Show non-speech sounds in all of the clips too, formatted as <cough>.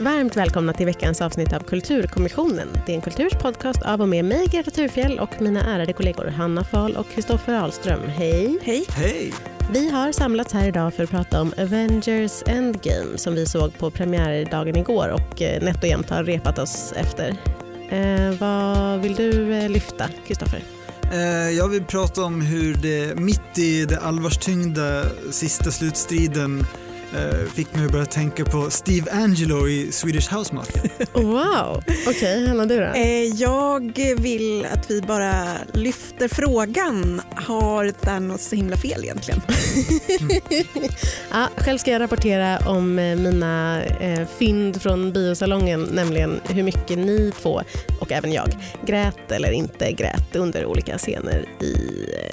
Varmt välkomna till veckans avsnitt av Kulturkommissionen. Det är en kulturs podcast av och med mig, Greta Thurfjell och mina ärade kollegor Hanna Fahl och Kristoffer Ahlström. Hej! Hej! Hej! Vi har samlats här idag för att prata om Avengers Endgame som vi såg på premiärdagen igår och eh, nätt och jämnt har repat oss efter. Eh, vad vill du eh, lyfta, Kristoffer? Eh, jag vill prata om hur det mitt i det allvarstyngda sista slutstriden fick mig att börja tänka på Steve Angelo i Swedish House Mafia. <laughs> Wow! Okej, okay, Hanna du då? Eh, jag vill att vi bara lyfter frågan, har Thanos så himla fel egentligen? <laughs> ja, själv ska jag rapportera om eh, mina eh, fynd från biosalongen, nämligen hur mycket ni två och även jag grät eller inte grät under olika scener i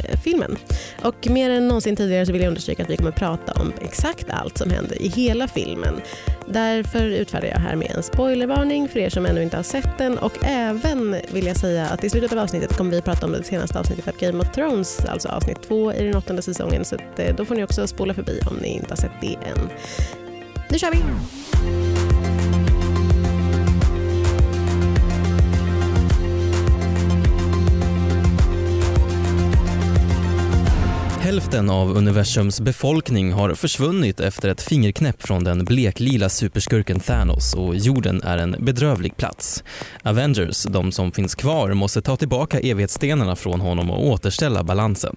eh, filmen. Och mer än någonsin tidigare så vill jag understryka att vi kommer att prata om exakt allt som händer i hela filmen. Därför utfärdar jag här med en spoilervarning för er som ännu inte har sett den och även vill jag säga att i slutet av avsnittet kommer vi prata om det senaste avsnittet av Game of Thrones, alltså avsnitt två i den åttonde säsongen så att, eh, då får ni också spola förbi om ni inte har sett det än. Nu kör vi! Hälften av universums befolkning har försvunnit efter ett fingerknäpp från den bleklila superskurken Thanos och jorden är en bedrövlig plats. Avengers, de som finns kvar, måste ta tillbaka evighetsstenarna från honom och återställa balansen.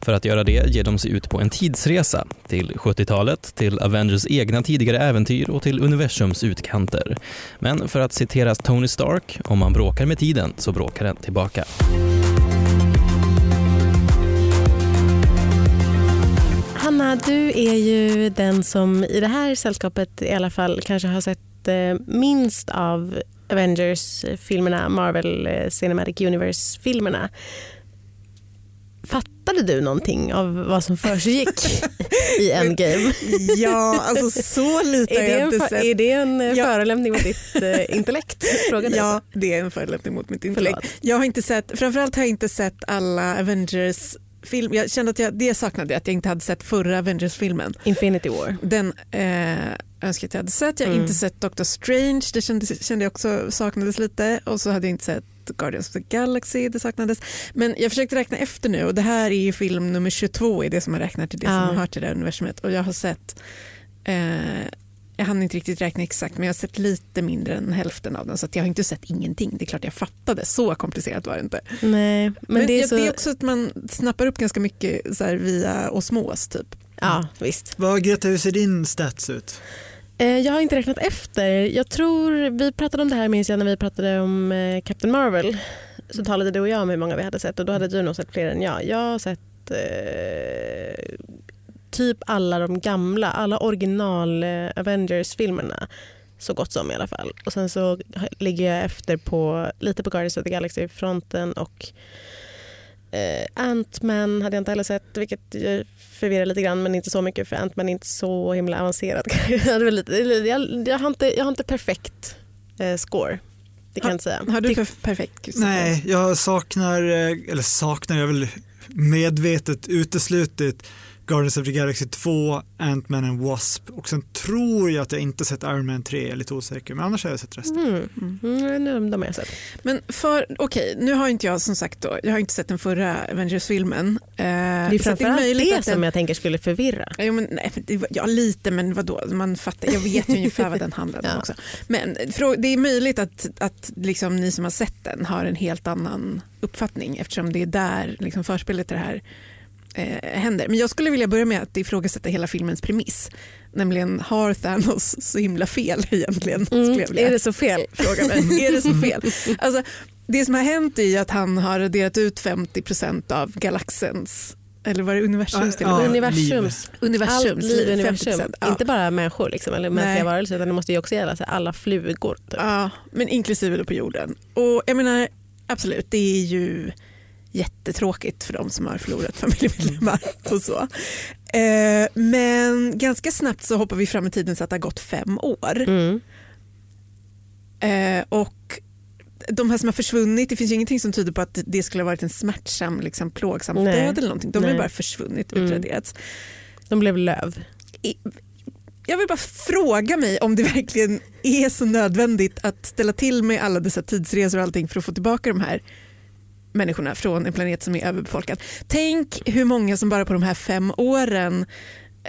För att göra det ger de sig ut på en tidsresa till 70-talet, till Avengers egna tidigare äventyr och till universums utkanter. Men för att citera Tony Stark, om man bråkar med tiden så bråkar den tillbaka. Du är ju den som i det här sällskapet i alla fall kanske har sett eh, minst av Avengers-filmerna, Marvel eh, Cinematic Universe-filmerna. Fattade du någonting av vad som försiggick <laughs> i Endgame? ja, alltså så lite har jag inte sett. Är det en eh, ja. förolämpning mot ditt uh, intellekt? <laughs> Frågade ja, det är en förolämpning mot mitt intellekt. Förlåt. Jag har inte sett, framförallt har jag inte sett alla Avengers film, jag kände att jag, det saknade jag, att jag inte hade sett förra Avengers-filmen. Infinity War. Den eh, önskar jag hade sett. Jag har mm. inte sett Doctor Strange, det kände, kände jag också saknades lite. Och så hade jag inte sett Guardians of the Galaxy, det saknades. Men jag försökte räkna efter nu och det här är ju film nummer 22 i det som man räknar till det ja. som hör till det här universumet. Och jag har sett eh, jag hann inte riktigt räkna exakt men jag har sett lite mindre än hälften av den så jag har inte sett ingenting. Det är klart jag fattade, så komplicerat var det inte. Nej, men, men det, är så... det är också att man snappar upp ganska mycket så via osmos typ. Ja, visst. Vad, Greta, hur ser din stats ut? Eh, jag har inte räknat efter. Jag tror, vi pratade om det här minns jag när vi pratade om eh, Captain Marvel. Så talade du och jag om hur många vi hade sett och då hade du nog sett fler än jag. Jag har sett eh, typ alla de gamla, alla original eh, Avengers-filmerna. Så gott som i alla fall. Och sen så ligger jag efter på lite på Guardians of the Galaxy-fronten och eh, Ant-Man hade jag inte heller sett vilket förvirrar lite grann men inte så mycket för Ant-Man är inte så himla avancerad. <laughs> jag, lite, jag, har inte, jag har inte perfekt eh, score. Det kan ha, jag inte säga. Har du perfekt? Nej, jag saknar, eh, eller saknar, jag väl medvetet uteslutit Guardians of the Galaxy 2, Ant-Man and Wasp och sen tror jag att jag inte sett Iron Man 3, jag är lite osäker, men annars har jag sett resten. Mm. Mm. Mm, de har jag sett. Men för, okej, okay, nu har inte jag som sagt då, jag har inte sett den förra Avengers-filmen. Eh, det är framförallt det, det som den, jag tänker skulle förvirra. Ja, men, nej, ja lite, men vadå, man fattar, jag vet ju ungefär vad den <laughs> handlar om ja. också. Men det är möjligt att, att liksom, ni som har sett den har en helt annan uppfattning eftersom det är där liksom, förspelet till det här eh, händer. Men jag skulle vilja börja med att ifrågasätta hela filmens premiss. Nämligen har Thanos så himla fel <laughs> egentligen? Mm, är det så fel? <laughs> Fråga mig. <laughs> är det så fel? Alltså, det som har hänt är att han har raderat ut 50% av galaxens eller var det universums till? Ja, universums. universums. Allt liv universum. Ja. Inte bara människor liksom, eller mänskliga varelser utan det måste ju också gälla så alla flugor. Typ. Ja, men inklusive på jorden. Och jag menar absolut, det är ju jättetråkigt för de som har förlorat familjemedlemmar <laughs> och så. Eh, men ganska snabbt så hoppar vi fram i tiden så att det har gått fem år. Mm. Eh, och de här som har försvunnit, det finns ju ingenting som tyder på att det skulle ha varit en smärtsam, liksom, plågsam Nej. död eller någonting. De har bara försvunnit, mm. utraderats. De blev löv. jag vill bara fråga mig om det verkligen är så nödvändigt att ställa till med alla dessa tidsresor och allting för att få tillbaka de här människorna från en planet som är överbefolkad. Tänk hur många som bara på de här fem åren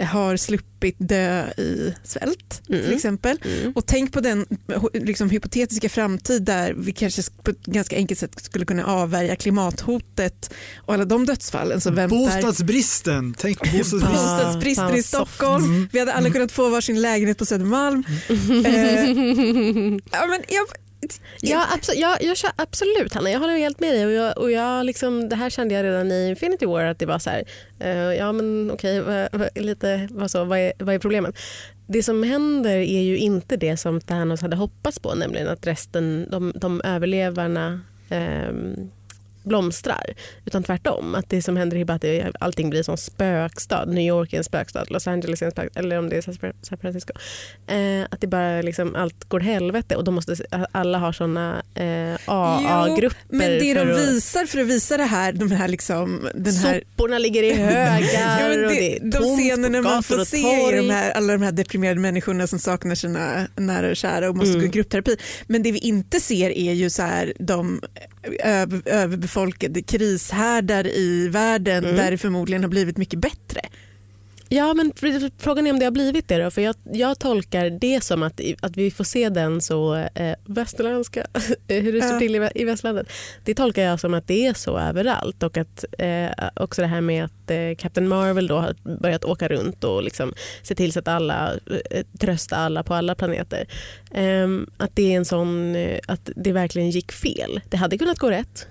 har sluppit dö i svält mm. till exempel. Mm. Och tänk på den liksom, hypotetiska framtid där vi kanske på ett ganska enkelt sätt skulle kunna avvärja klimathotet och alla de dödsfallen som väntar. Bostadsbristen, tänk på bostadsbristen. <laughs> Bostadsbristen i Stockholm. Mm. Vi hade alla kunnat få varsin lägenhet på Södermalm. Mm. eh, <laughs> ja, men jag, Ja, absolut, jag, jag kör, absolut Hanna, jag håller helt med dig. Och jag, och jag liksom, det här kände jag redan i Infinity War att det var så här, uh, ja men okej, okay, lite, vad, så, vad, är, vad är problemen? Det som händer är ju inte det som Thanos hade hoppats på, nämligen att resten, de, de överlevarna um, blomstrar. Utan tvärtom. Att det som händer är bara att allting blir som spökstad. New York är en spökstad, Los Angeles är en spökstad, eller om det är San Francisco. Eh, att det bara liksom, allt går helvete och då måste alla ha såna eh, AA-grupper. Men det de visar för att visa det här, de här liksom, den här... Soporna ligger i <laughs> högar ja, det, och det är De scenerna man får se i de här, alla de här deprimerade människorna som saknar sina nära och kära och måste mm. gå i gruppterapi. Men det vi inte ser är ju så här, de överbefolkade krishärdar i världen mm. där det förmodligen har blivit mycket bättre. Ja, men frågan är om det har blivit det. Då, för jag, jag tolkar det som att, att vi får se den så eh, västerländska, <laughs> hur det står till i, i västlandet. Det tolkar jag som att det är så överallt och att eh, också det här med att eh, Captain Marvel då har börjat åka runt och liksom se till så att alla eh, trösta alla på alla planeter. Ehm, att det är en sån, eh, att det verkligen gick fel. Det hade kunnat gå rätt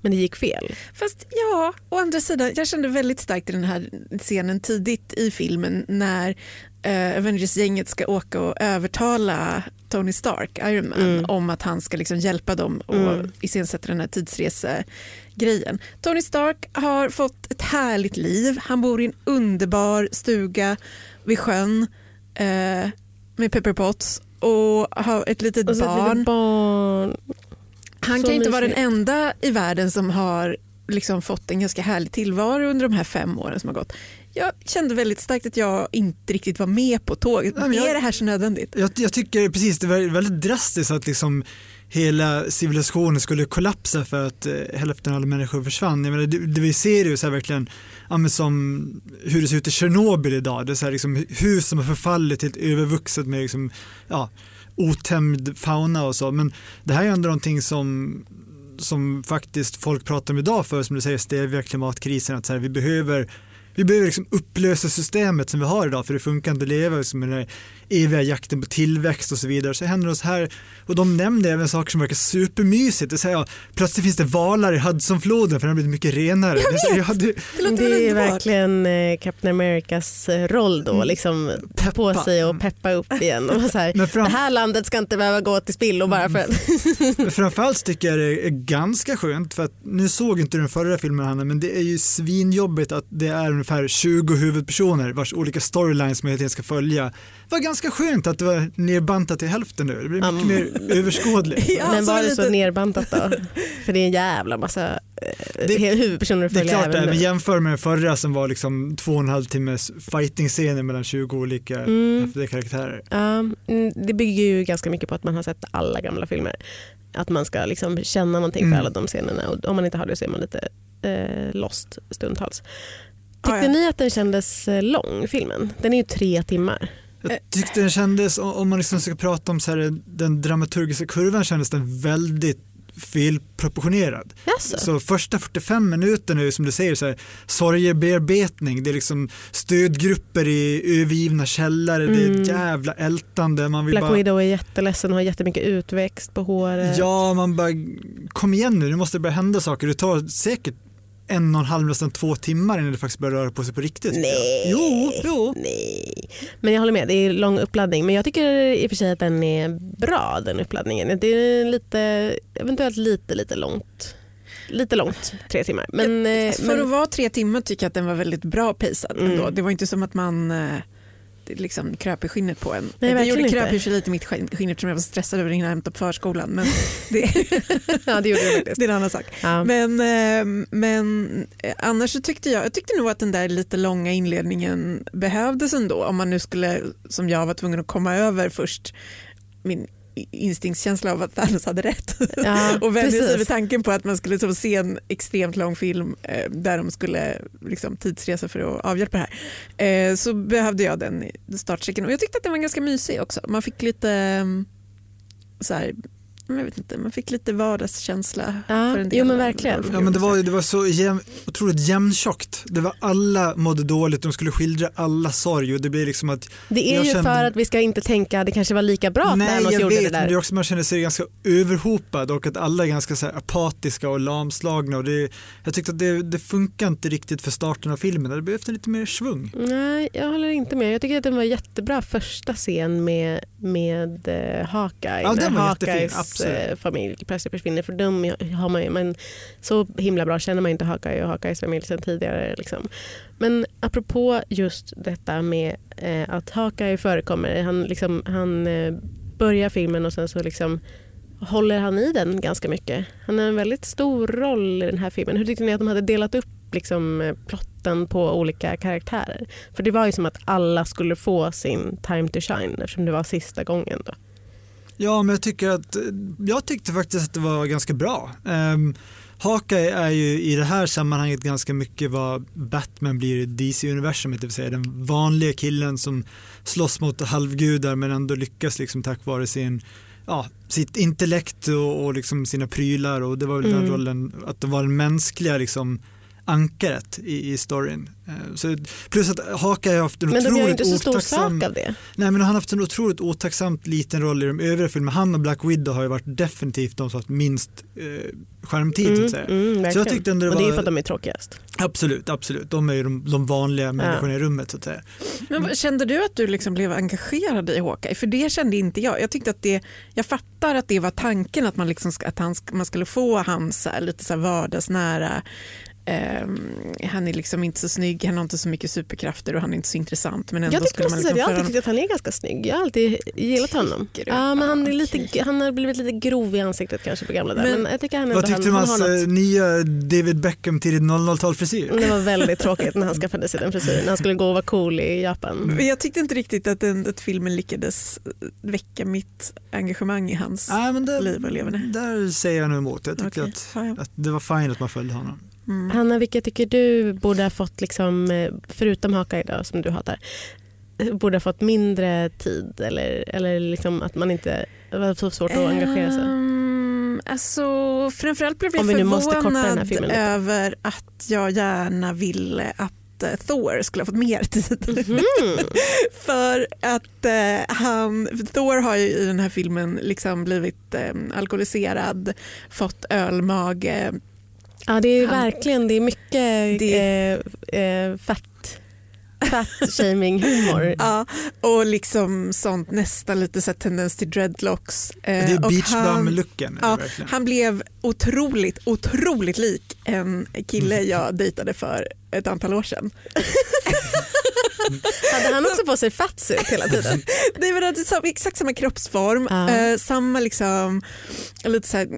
men det gick fel. Fast ja, å andra sidan, jag kände väldigt starkt i den här scenen tidigt i filmen när eh, Avengers-gänget ska åka och övertala Tony Stark, Iron Man, mm. om att han ska liksom hjälpa dem och mm. iscensätta den här tidsresegrejen. Tony Stark har fått ett härligt liv. Han bor i en underbar stuga vid sjön eh, med Pepper Potts och har ett litet och barn. Ett litet barn. Han kan inte vara den enda i världen som har liksom fått en ganska härlig tillvaro under de här fem åren som har gått. Jag kände väldigt starkt att jag inte riktigt var med på tåget. Men är det här så nödvändigt? Jag, jag tycker precis det var väldigt drastiskt att liksom hela civilisationen skulle kollapsa för att eh, hälften av alla människor försvann. Jag menar, det, det vi ser är ju så här verkligen ja, som hur det ser ut i Tjernobyl idag. Det är så här liksom hus som har förfallit ett övervuxet med liksom, ja, otämjd fauna och så. Men det här är ändå någonting som, som faktiskt folk pratar om idag för som du säger stävja klimatkrisen. Att så här, vi behöver vi behöver liksom upplösa systemet som vi har idag för det funkar inte att leva liksom med den eviga jakten på tillväxt och så vidare. Så händer det oss här och de nämnde även saker som verkar supermysigt. Det säger, ja, plötsligt finns det valar i Hudsonfloden för den har blivit mycket renare. Jag vet. Det, ja, det, det, det är verkligen eh, Captain Americas eh, roll då, mm. liksom ta på sig och peppa upp igen. Och så här, fram... Det här landet ska inte behöva gå till spillo bara för att... men <laughs> framförallt tycker jag det är ganska skönt för att nu såg inte den förra filmen Hanna men det är ju svinjobbigt att det är ungefär 20 huvudpersoner vars olika storylines man helt ska följa. Var ganska skönt att det var nerbantat till hälften nu. Det blir mycket um. mer överskådligt. <laughs> ja, men var det så nerbantat då? För det är en jävla massa eh, det, huvudpersoner att följa. Det är klart det men jämför med den förra som var liksom två och en halv timmes fighting-scener mellan 20 olika mm. karaktärer. Um, det bygger ju ganska mycket på att man har sett alla gamla filmer. Att man ska liksom känna någonting mm. för alla de scenerna och om man inte har det så är man lite eh, lost stundtals. Tyckte ah, ja. ni att den kändes eh, lång, filmen? Den är ju tre timmar. Jag tyckte den kändes, om man liksom ska prata om så här, den dramaturgiska kurvan kändes den väldigt felproportionerad. Yes. Så första 45 minuterna är som du säger så här, sorgebearbetning, det är liksom stödgrupper i övergivna källare, mm. det är ett mm. jävla ältande. Man vill Black bara... Widow är jätteledsen och har jättemycket utväxt på håret. Ja, man bara kom igen nu, nu måste det börja hända saker. Det tar säkert en och en halv, nästan två timmar innan det faktiskt börjar röra på sig på riktigt. Nej. Jo, jo. Nej. Men jag håller med, det är lång uppladdning. Men jag tycker i och för sig att den är bra den uppladdningen. Det är lite, eventuellt lite, lite långt. Lite långt, tre timmar. Men, ja, för men... att vara tre timmar tycker jag att den var väldigt bra pacad. Mm. Det var inte som att man eh, liksom kröp i skinnet på en. Nej, det gjorde kröp i sig lite mitt skinn eftersom jag var stressad över att hinna hämta på förskolan. Men <laughs> det, ja, det gjorde faktiskt. det är en annan sak. Ja. Men, eh, men eh, annars så tyckte jag, jag tyckte nog att den där lite långa inledningen behövdes ändå. Om man nu skulle, som jag var tvungen att komma över först, min instinktskänsla av att Thanos hade rätt. <laughs> Ja, <laughs> och vänja sig vid tanken på att man skulle så se en extremt lång film eh, där de skulle liksom, tidsresa för att avhjälpa det här. Eh, så behövde jag den startsträckan och jag tyckte att den var ganska mysig också. Man fick lite mm, så här, jag vet inte, man fick lite vardagskänsla. Ja, för en del jo, men verkligen. Ja, men det, var, det var så jäm, otroligt jämntjockt. Det var alla mådde dåligt, de skulle skildra alla sorg och det blir liksom att Det är ju kände- för att vi ska inte tänka att det kanske var lika bra att Nej Thanos jag gjorde vet det men där. det är också man känner sig ganska överhopad och att alla är ganska så här apatiska och lamslagna och det, jag tyckte att det, det funkar inte riktigt för starten av filmen, det behövde lite mer svung. Nej, jag håller inte med. Jag tycker att den var jättebra första scen med, med uh, Hawkeye. Ja, den när var jättefin, Hawkeyes absolut. eh, familj plötsligt försvinner. För dem har man ju, men så himla bra känner man inte Hakai och Hakais familj sedan tidigare. Liksom. Men apropå just detta med eh, att Hakai förekommer. Han, liksom, han eh, börjar filmen och sen så liksom håller han i den ganska mycket. Han har en väldigt stor roll i den här filmen. Hur tyckte ni att de hade delat upp liksom, eh, plotten på olika karaktärer? För det var ju som att alla skulle få sin time to shine eftersom det var sista gången. Då. Ja, men jag tycker att jag tyckte faktiskt att det var ganska bra. Um, Hawkeye är ju i det här sammanhanget ganska mycket vad Batman blir i DC-universumet, det vill säga den vanliga killen som slåss mot halvgudar men ändå lyckas liksom tack vare sin ja, sitt intellekt och, och liksom sina prylar och det var väl den Mm. rollen att det var den mänskliga liksom ankaret i, i storyn. Eh, Så, plus att Hawkeye har haft en Men otroligt inte så stor otacksam sak av det. Nej men han har haft en otroligt otacksamt liten roll i de övriga filmerna. Han och Black Widow har ju varit definitivt de som haft minst eh, skärmtid så Mm, att säga. mm, Så jag tyckte ändå det och det är ju var- för att de är tråkigast. Absolut, absolut. De är ju de, de vanliga människorna i rummet så att säga. Men kände du att du liksom blev engagerad i Hawkeye? För det kände inte jag. Jag tyckte att det, jag fattar att det var tanken att man, liksom, ska- att han, man skulle få hans så här, lite så här vardagsnära han är liksom inte så snygg, han har inte så mycket superkrafter och han är inte så intressant. Men ändå Jag tycker skulle man liksom jag har alltid tyckt att han är ganska snygg. Jag har alltid gillat honom. Ja, men han, är lite, okej. han har blivit lite grov i ansiktet kanske på gamla där. Men, Men jag tycker han Vad tyckte du om han hans eh, nya David Beckham tidigt 00-tal frisyr? Det var väldigt <laughs> tråkigt när han skaffade sig den frisyren. Han skulle gå och vara cool i Japan. Men jag tyckte inte riktigt att, den, att filmen lyckades väcka mitt engagemang i hans Nej, men det, liv och leverne. där säger jag nog emot. Jag tyckte Okej. att, att det var fint att man följde honom. Mm. Hanna, vilka tycker du borde ha fått, liksom, eh, förutom Haka idag som du hatar, eh, borde ha fått mindre tid eller, eller liksom att man inte var så svårt att engagera sig? Ehm, alltså, framförallt blev jag förvånad över att jag gärna ville att eh, Thor skulle ha fått mer tid. Mhm. <laughs> För att eh, han, Thor har ju i den här filmen liksom blivit eh, alkoholiserad, fått ölmage. Ja, det är Han- verkligen det är mycket Det- eh, eh, fat, fat shaming humor. <laughs> Ja, och liksom sånt nästan lite så tendens till dreadlocks. Eh, det är och beach han- bum-looken. är det Ja. Han blev otroligt, otroligt lik en kille jag dejtade för ett antal år sedan. <laughs> <laughs> Hade han också på sig fatsuit hela tiden? Det var det, sam- exakt samma kroppsform, Ja. eh, samma liksom, lite så här,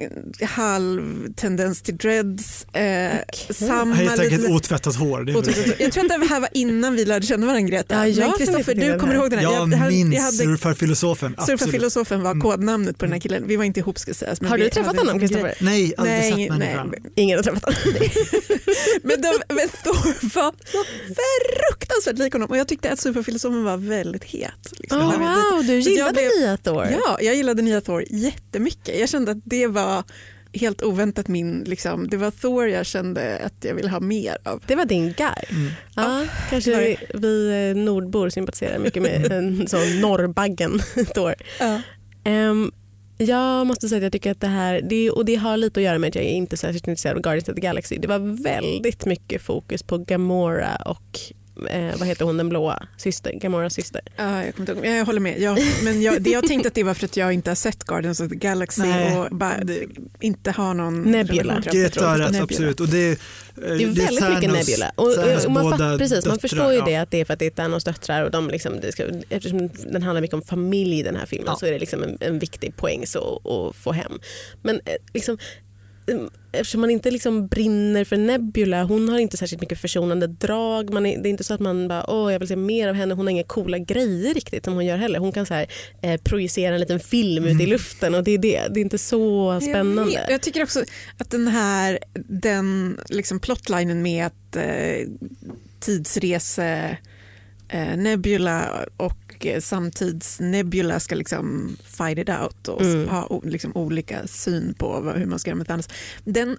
halv tendens till dreads. Eh, samma Han har helt enkelt lite, otvättat hår. Det är väl- jag tror att det här var innan vi lärde känna varandra Greta. Ja, jag Men Kristoffer, du kommer ihåg den här? Jag hade- minns jag hade- surfarfilosofen. absolut. Surfarfilosofen var Mm. kodnamnet på den här killen. Vi var inte ihop ska sägas. men Har du träffat hade honom. Kristoffer? Nej, aldrig Nej, sett nej. människan. Ingen har träffat honom. <laughs> Men, de, men Thor var <laughs> så fruktansvärt lik honom och jag tyckte att superfilosofen var väldigt het. Liksom. Oh, wow, du Så jag gillade blev- nya Thor? Ja, jag gillade nya Thor jättemycket. Jag kände att det var helt oväntat min, liksom, det var Thor jag kände att jag ville ha mer av. Det var din guy. Mm. Ja, kanske det. vi eh, nordbor sympatiserar mycket med en <laughs> sån norrbaggen Thor. Ehm, jag måste säga att jag tycker att det här, det, och det har lite att göra med att jag är inte särskilt intresserad av Guardians of the Galaxy. Det var väldigt mycket fokus på Gamora och eh, vad heter hon den blåa syster, Gamoras syster. Ja, jag, kommer inte jag håller med. Jag, men jag, det jag tänkte att det var för att jag inte har sett Guardians of the Galaxy Nej, och bara det- inte har någon Nebula. det. Nebula. absolut. Och det, Det är väldigt mycket Thanos- Nebula. Och, Thanos och man, fatt, precis, man förstår ju ja. det att det är för att det är Thanos döttrar och de liksom, det ska, eftersom den handlar mycket om familj i den här filmen Ja. så är det liksom en, en viktig poäng så, att få hem. Men eh, liksom, eftersom man inte liksom brinner för Nebula, hon har inte särskilt mycket försonande drag. Man är, det är inte så att man bara åh jag vill se mer av henne, hon har inga coola grejer riktigt som hon gör heller. Hon kan så här, eh, projicera en liten film Mm. ut i luften och det är det. Det är inte så Jag, spännande. vet. jag tycker också att den här den liksom plotlinen med att eh, tidsrese eh, Nebula och eh, samtids-Nebula ska liksom fight it out och Mm. ha liksom olika syn på hur man ska göra med Thanos. Den,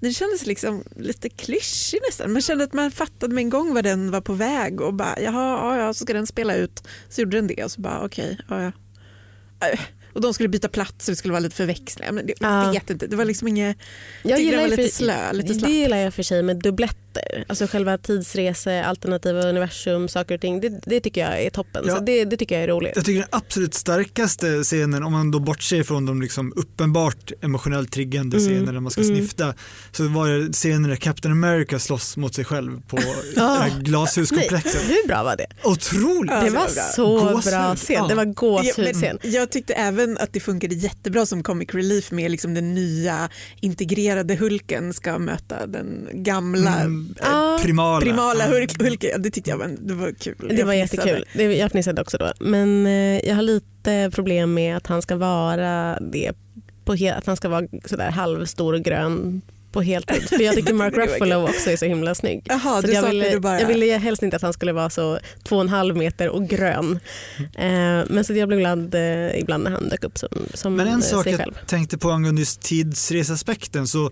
den kändes liksom lite klyschig nästan. Man kände att man fattade med en gång vad den var på väg och bara jaha, ja, så ska den spela ut. Så gjorde den det och så bara okej, ja, ja. Äh, Och de skulle byta plats och det skulle vara lite förväxlingar. Men det, Ja. jag vet inte, det var liksom inget Jag tycker gillar den var lite slö, lite Det slapp. gillar jag för sig med dubbletter. Alltså själva tidsrese, alternativa universum, saker och ting. Det, det tycker jag är toppen. Ja. Så det, det tycker jag är roligt. Jag tycker den absolut starkaste scenen, om man då bortser från de liksom uppenbart emotionellt triggande Mm, där man ska mm. snyfta, så var det scenen där Captain America slåss mot sig själv på <laughs> Ah. här Nej, glashuskomplexet. hur bra var det? Otroligt! Ja, det var så Gåshud. bra scen. Ja. Det var Ja, gåshudscen. men jag tyckte även att det funkade jättebra som comic relief med liksom den nya integrerade Hulken ska möta den gamla Mm, Ah, primala. primala Mm. Hulk, Det tyckte jag var, det var kul. Det var jättekul. Det, jag fnissade också då. Men eh, jag har lite problem med att han ska vara det. På att han ska vara sådär halvstor och grön på heltid. <laughs> För jag tycker Mark Ruffalo också är så himla snygg. Jaha, Så du jag, ville, du bara... jag ville helst inte att han skulle vara så två och en halv meter och grön. Eh, men så jag blev glad eh, ibland när han dök upp som, som Men en sak jag själv. tänkte på angående just tidsresaspekten så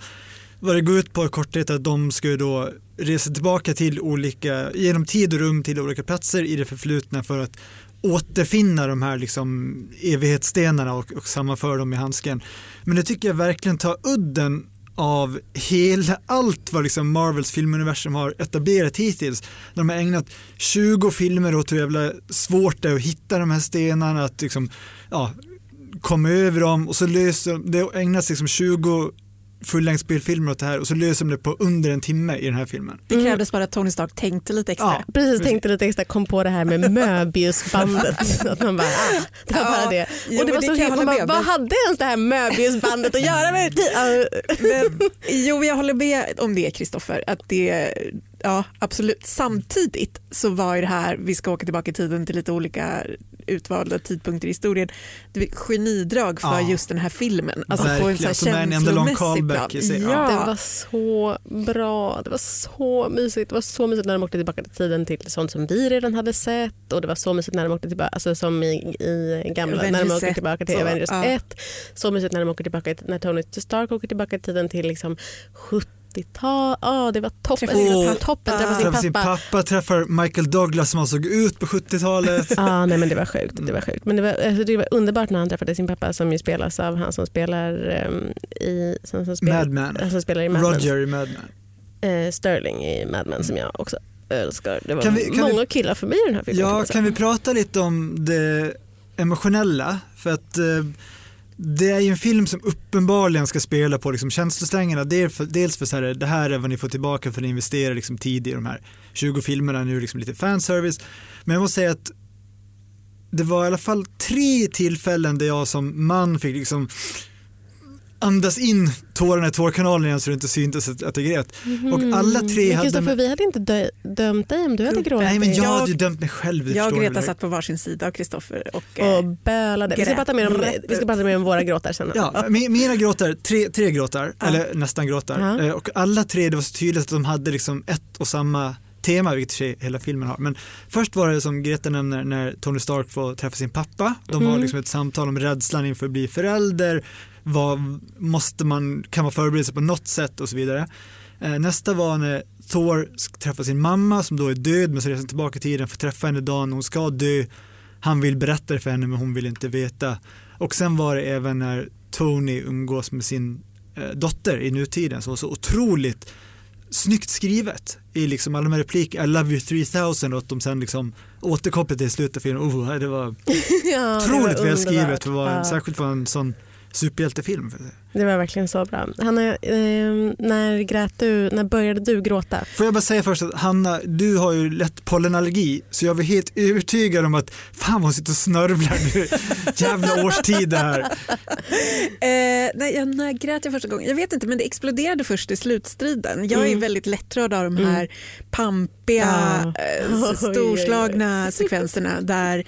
vad det går ut på i korthet att de ska ju då resa tillbaka till olika, genom tid och rum till olika platser i det förflutna för att återfinna de här liksom evighetsstenarna och, och sammanföra dem i handsken. Men det tycker jag verkligen tar udden av hela allt vad liksom Marvels filmuniversum har etablerat hittills. De har ägnat 20 filmer åt hur jävla svårt det är att hitta de här stenarna, att liksom, ja, komma över dem och så löser det ägnas liksom 20 fullängdsspelfilmer åt det här och så löser de det på under en timme i den här filmen. Det Mm. krävdes bara att Tony Stark tänkte lite extra. Ja. Precis, tänkte lite extra, kom på det här med <laughs> Möbiusbandet. så att man bara, ah, det var Ja, bara det. jo, och det var det så helt, man bara, vad hade ens det här Möbiusbandet att göra med <laughs> Men, jo, jag håller med om det Kristoffer. Att det, ja, absolut. Samtidigt så var ju det här, vi ska åka tillbaka i tiden till lite olika utvalda tidpunkter i historien, det är genidrag för Ja. just den här filmen. Alltså på en så här känslomässig plan. sig. Det Ja. var så bra. Det var så mysigt. Det var så mysigt när de åkte tillbaka till tiden till sånt som vi redan hade sett och det var så mysigt när de åkte tillbaka, alltså som i, i gamla, när de Avengers åker 1, tillbaka till så, Avengers ja. 1. Så mysigt när de åker tillbaka, till- när Tony Stark åker tillbaka i tiden till liksom 70-tal. Ja, det var toppen. Oh, pappa. toppen. Träffa sin Träffar sin pappa. träffar Michael Douglas som han såg ut på 70-talet. <laughs> Ja, nej men det var sjukt. Det var, sjukt. Men det, var, alltså, det var underbart när han träffade sin pappa som ju spelas av han som spelar ehm, i, som, som spelar, Mad Men. som spelar i Mad Men. Roger i Mad Men. eh, Sterling i Mad Men som jag också älskar. Det var Kan vi- kan många killar för mig i den här filmen. Ja, säga. kan vi prata lite om det emotionella? För att eh, det är ju en film som uppenbarligen ska spela på liksom känslosträngarna. Dels för, så här, det här är vad ni får tillbaka för att ni investerar liksom tid i de här 20 filmerna, nu liksom lite fanservice. Men jag måste säga att det var i alla fall tre tillfällen där jag som man fick liksom andas in tårarna i tårkanalen igen så det inte syntes att jag grät. Och alla tre Mm. Hade... Kristoffer, vi hade inte dö- dömt dig om du hade gråtit. Nej men jag, hade ju dömt mig själv. Jag och Greta satt på varsin sida av Kristoffer och eh, och bölade. Vi ska, prata mer om, rätt vi ska prata mer om våra gråtar sen. Ja, mi- mina gråtar, tre, tre gråtar, Ja. eller nästan gråtar. Ja. Eh, Och alla tre, det var så tydligt att de hade liksom ett och samma tema, vilket sig hela filmen har. Men först var det som Greta nämner när Tony Stark får träffa sin pappa. De har Mm. liksom ett samtal om rädslan inför att bli förälder. Vad måste man, kan man förbereda sig på något sätt och så vidare. Eh, Nästa var när Thor ska träffa sin mamma som då är död men så reser han tillbaka i tiden för att träffa henne dagen hon ska dö. Han vill berätta det för henne men hon vill inte veta. Och sen var det även när Tony umgås med sin eh, dotter i nutiden som var så otroligt snyggt skrivet i liksom alla de här repliker, I love you 3000 och att de sen liksom återkopplar till slutet av filmen. Oh, det var <laughs> otroligt välskrivet, för Ja. särskilt för en sån superhjältefilm. Det var verkligen så bra. Hanna, eh, när, grät du, när började du gråta? Får jag bara säga först att Hanna, du har ju lätt pollenallergi så jag var helt övertygad om att fan vad hon sitter och snörvlar nu. <laughs> Jävla årstid det här. Eh, nej, jag, när grät jag första gången? Jag vet inte, men det exploderade först i slutstriden. Jag är Mm. väldigt lättrörd av de Mm. här pampiga, <laughs> Oj, oj, oj. storslagna sekvenserna där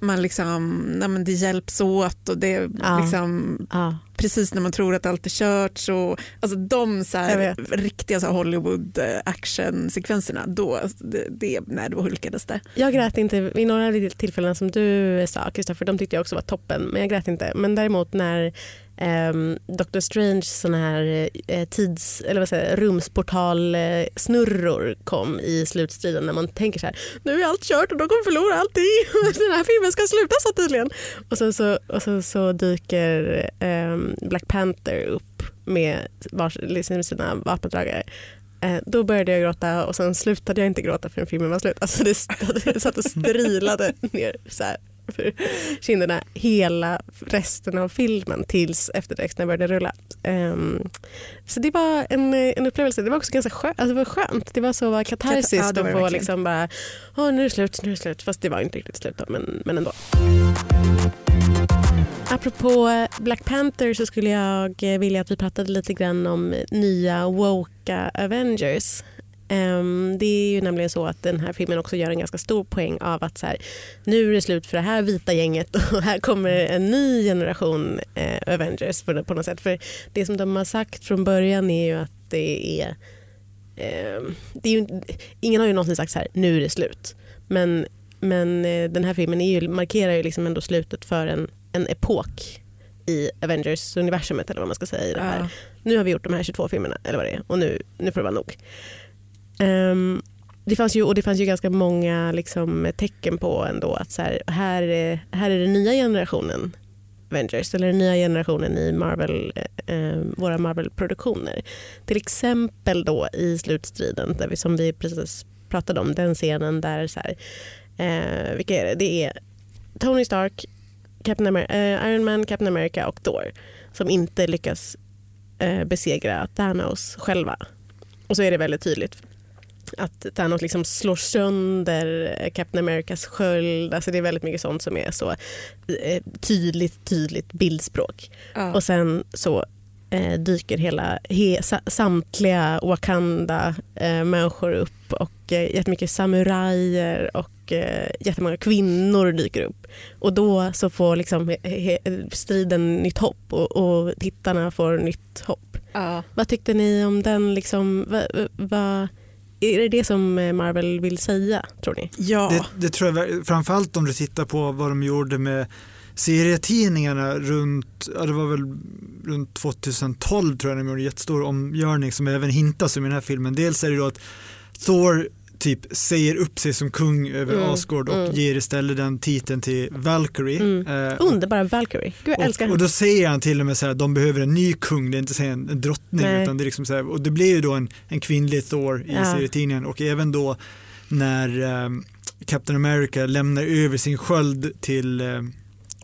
man liksom, nej, men det hjälps åt och det Ja. liksom, Ja. Precis när man tror att allt är kört. Så, alltså de så här, riktiga så Hollywood eh, actionsekvenserna, då, det, det, nej, då hulkades det. Jag grät inte vid några tillfällen som du sa Kristoffer, de tyckte jag också var toppen men jag grät inte. Men däremot när ehm, Dr. Strange såna här eh, tids, eller vad säger, rumsportal eh, snurror kom i slutstriden när man tänker så här nu är allt kört och de kommer förlora allting <laughs> den här filmen ska sluta så tydligen. Och sen så, och sen så dyker ehm, Black Panther upp med liksom sina vapendragare. Eh, då började jag gråta och sen slutade jag inte gråta förrän filmen var slut. Alltså det, <laughs> det satt och strilade ner så här för kinderna hela resten av filmen tills eftertexterna började rulla. Ehm, så det var en, en upplevelse. Det var också ganska skönt. Alltså det var skönt. Det var så var katarsis Ja, var att få liksom bara, Åh, nu är det slut, nu är det slut. Fast det var inte riktigt slut då, men, men ändå. Apropå eh, Black Panther så skulle jag eh, vilja att vi pratade lite grann om nya woka Avengers. Ehm, det är ju nämligen så att den här filmen också gör en ganska stor poäng av att så här, nu är det slut för det här vita gänget <laughs> och här kommer en ny generation eh, Avengers på, något sätt. För det som de har sagt från början är ju att det är, ehm, det är ju, ingen har ju någonsin sagt så här, nu är det slut. Men, men den här filmen är ju, markerar ju liksom ändå slutet för en, en epok i Avengers-universumet eller vad man ska säga i det här Ja. nu har vi gjort de här 22 filmerna eller vad det är och nu, nu får det vara nog. Ehm, det, fanns ju, och det fanns ju ganska många liksom, tecken på ändå att så här, här, är, här är den nya generationen Avengers eller den nya generationen i Marvel, eh, eh, våra Marvel-produktioner. Till exempel då i slutstriden där vi, som vi precis pratade om, den scenen där så här, eh, vilka är det? Det är Tony Stark, Captain Amer- eh, Iron Man, Captain America och Thor som inte lyckas eh, besegra Thanos själva. Och så är det väldigt tydligt att Thanos liksom slår sönder eh, Captain Americas sköld. Alltså det är väldigt mycket sånt som är så eh, tydligt, tydligt bildspråk. Ja. Och sen så eh, dyker hela, he, sa, samtliga Wakanda eh, upp och eh, jättemycket samurajer och eh, jättemånga kvinnor dyker upp. Och då så får liksom he, he, striden nytt hopp och, och tittarna får nytt hopp. Ja. Vad tyckte ni om den? Liksom, va, va, är det det som eh, Marvel vill säga, tror ni? Ja. Det, det tror jag, framförallt om du tittar på vad de gjorde med serietidningarna runt, ja det var väl runt 2012 tror jag de gjorde en jättestor omgörning som även hintas i den här filmen. Dels är det då att Thor typ säger upp sig som kung över Mm, Asgård och mm. ger istället den titeln till Valkyrie. Mm. Eh, Underbara Valkyrie. Gud, jag älskar och, och henne. då säger han till och med så här de behöver en ny kung, det är inte så en, en drottning Nej. utan det är liksom så här, och det blir ju då en, en kvinnlig Thor i Ja. serietidningen och även då när eh, Captain America lämnar över sin sköld till eh,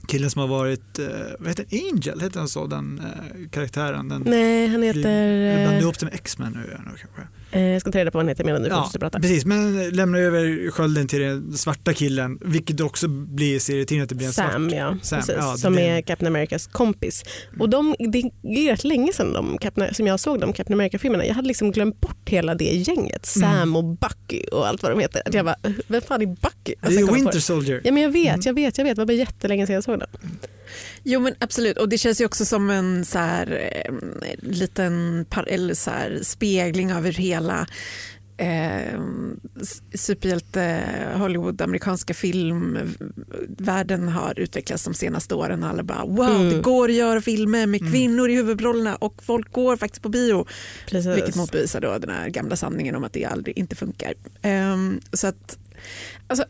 killen som har varit, eh, vad heter? Angel, heter han så, den eh, karaktären? Den, Nej, han Jag heter... blandar Eh, ihop det med X-Men nu jag kanske. Eh, jag ska ta reda på vad han heter medan du Ja, fortsätter prata. precis, men lämnar över skölden till den svarta killen, vilket också blir serietidningen att det blir en Sam, svart. ja. Sam, Precis, ja, som är Captain Americas kompis. Och de, det är rätt länge sedan de, Captain, som jag såg de Captain America-filmerna. Jag hade liksom glömt bort hela det gänget. Sam Mm. och Bucky och allt vad de heter. Att jag bara, vem fan är Bucky? Det Alltså, är på Winter Soldier. Ja, men jag vet, Mm. jag vet, jag vet. Det var bara jättelänge sedan jag såg dem. Jo men absolut och det känns ju också som en så här, eh, liten par, eller så här, spegling av hur hela eh, superhjälte Hollywood, amerikanska filmvärlden har utvecklats de senaste åren. Alla bara wow, Mm. det går att göra filmer med Mm. kvinnor i huvudrollerna och folk går faktiskt på bio. Precis. Vilket motbevisar då den här gamla sanningen om att det aldrig inte funkar. Ehm, så att, alltså,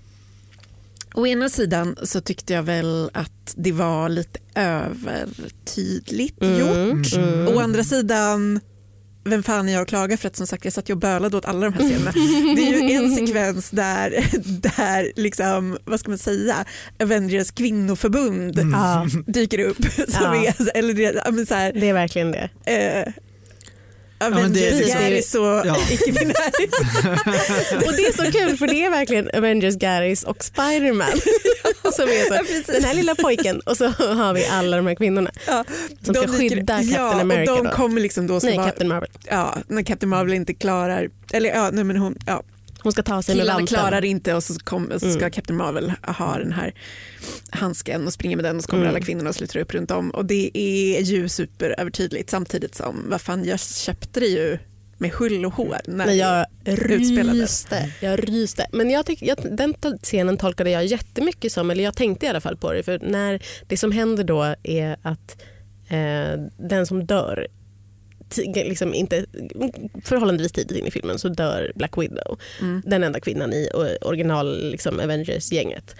å ena sidan så tyckte jag väl att det var lite övertydligt Mm, gjort. mm. Å andra sidan vem fan är jag att klaga för att som sagt jag satt ju och bölade åt alla de här scenerna. Det är ju en <laughs> sekvens där, där liksom, vad ska man säga, Avengers kvinnoförbund Mm. Dyker upp. Som Ja. är, eller det, så här, det är verkligen det. eh, men Avengers det Garris och <laughs> Ja. icke-binäris. <laughs> Och det är så kul för det är verkligen Avengers, Garys och Spiderman. <laughs> som är så, den här lilla pojken och så har vi alla de här kvinnorna Ja, som ska skydda Captain ja, America. Och de då. kommer liksom då ska Nej, vara, Captain Marvel. ja, när Captain Marvel inte klarar, eller ja, nej, men hon, ja, Hon ska ta sig med killarna vanten. klarar inte och så, kom, så ska Mm. Captain Marvel ha den här handsken och springer med den och så kommer Mm. alla kvinnorna och sluter upp runt om och det är ju superövertydligt samtidigt som, vad fan jag köpte det ju med hull och hår. När Men jag utspelades. ryste. Jag ryste. Men jag tyck, jag, den scenen tolkade jag jättemycket som, eller jag tänkte i alla fall på det, för när det som händer då är att eh, den som dör Liksom inte, förhållandevis tidigt in i filmen så dör Black Widow. Mm. Den enda kvinnan i original liksom, Avengers-gänget.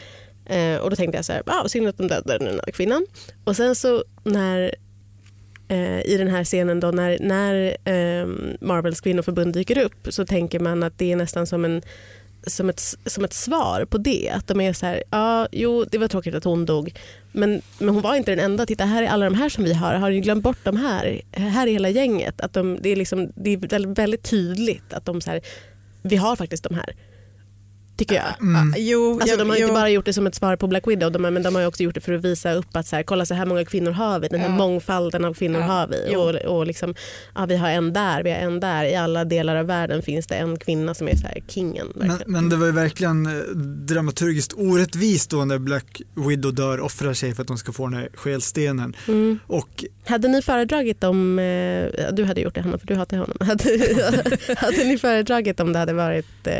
Eh, och då tänkte jag så här, ah, synd att de dödade den enda kvinnan. Och sen så när eh, i den här scenen då när, när eh, Marvels kvinnoförbund dyker upp så tänker man att det är nästan som, en, som, ett, som ett svar på det. Att de är så här, ja jo det var tråkigt att hon dog men, men hon var inte den enda. Titta här är alla de här som vi har. Har ni glömt bort de här? Här är hela gänget. Att de, det, är liksom, det är väldigt, tydligt att de så här, vi har faktiskt de här. Tycker jag. Mm. Jo, Alltså, de har jo. inte bara gjort det som ett svar på Black Widow de har, men de har också gjort det för att visa upp att så här, kolla så här många kvinnor har vi, den här Ja. mångfalden av kvinnor Ja, har vi. Och, och liksom, ja, vi har en där, vi har en där. I alla delar av världen finns det en kvinna som är så här, kingen. Men, men det var ju verkligen eh, dramaturgiskt orättvist då när Black Widow dör, offrar sig för att de ska få den här skelstenen. Mm. Och Hade ni föredragit om, eh, du hade gjort det Hanna för du hatar honom. <laughs> Hade, hade ni föredragit om det hade varit eh,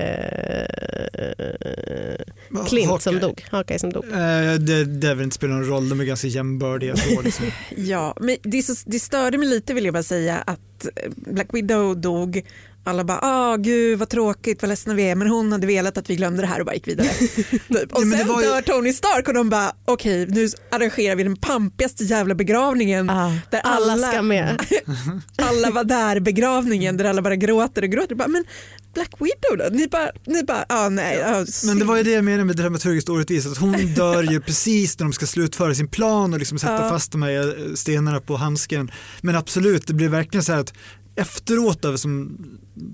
Clint som Hawkeye. dog, Hawkeye som dog? Eh, det, det väl inte spelar någon roll, de är ganska jämbördiga så <laughs> liksom. Ja, men det, så, det störde mig lite vill jag bara säga att eh, Black Widow dog. Alla bara, ah gud vad tråkigt, vad ledsna vi är, men hon hade velat att vi glömde det här och bara gick vidare. <laughs> typ. Och Ja, sen var ju- dör Tony Stark och de bara, okej nu arrangerar vi den pampigaste jävla begravningen Ah, där alla alla, ska med. <laughs> alla var där begravningen där alla bara gråter och gråter. Bara, men Black Widow då? Ni bara, ni bara ah, nej. ah, Men det var ju det jag menade med dramaturgiskt orättvist, att hon <laughs> dör ju precis när de ska slutföra sin plan och liksom sätta Ja. fast de här eh, stenarna på handsken. Men absolut, det blir verkligen så här att efteråt då, som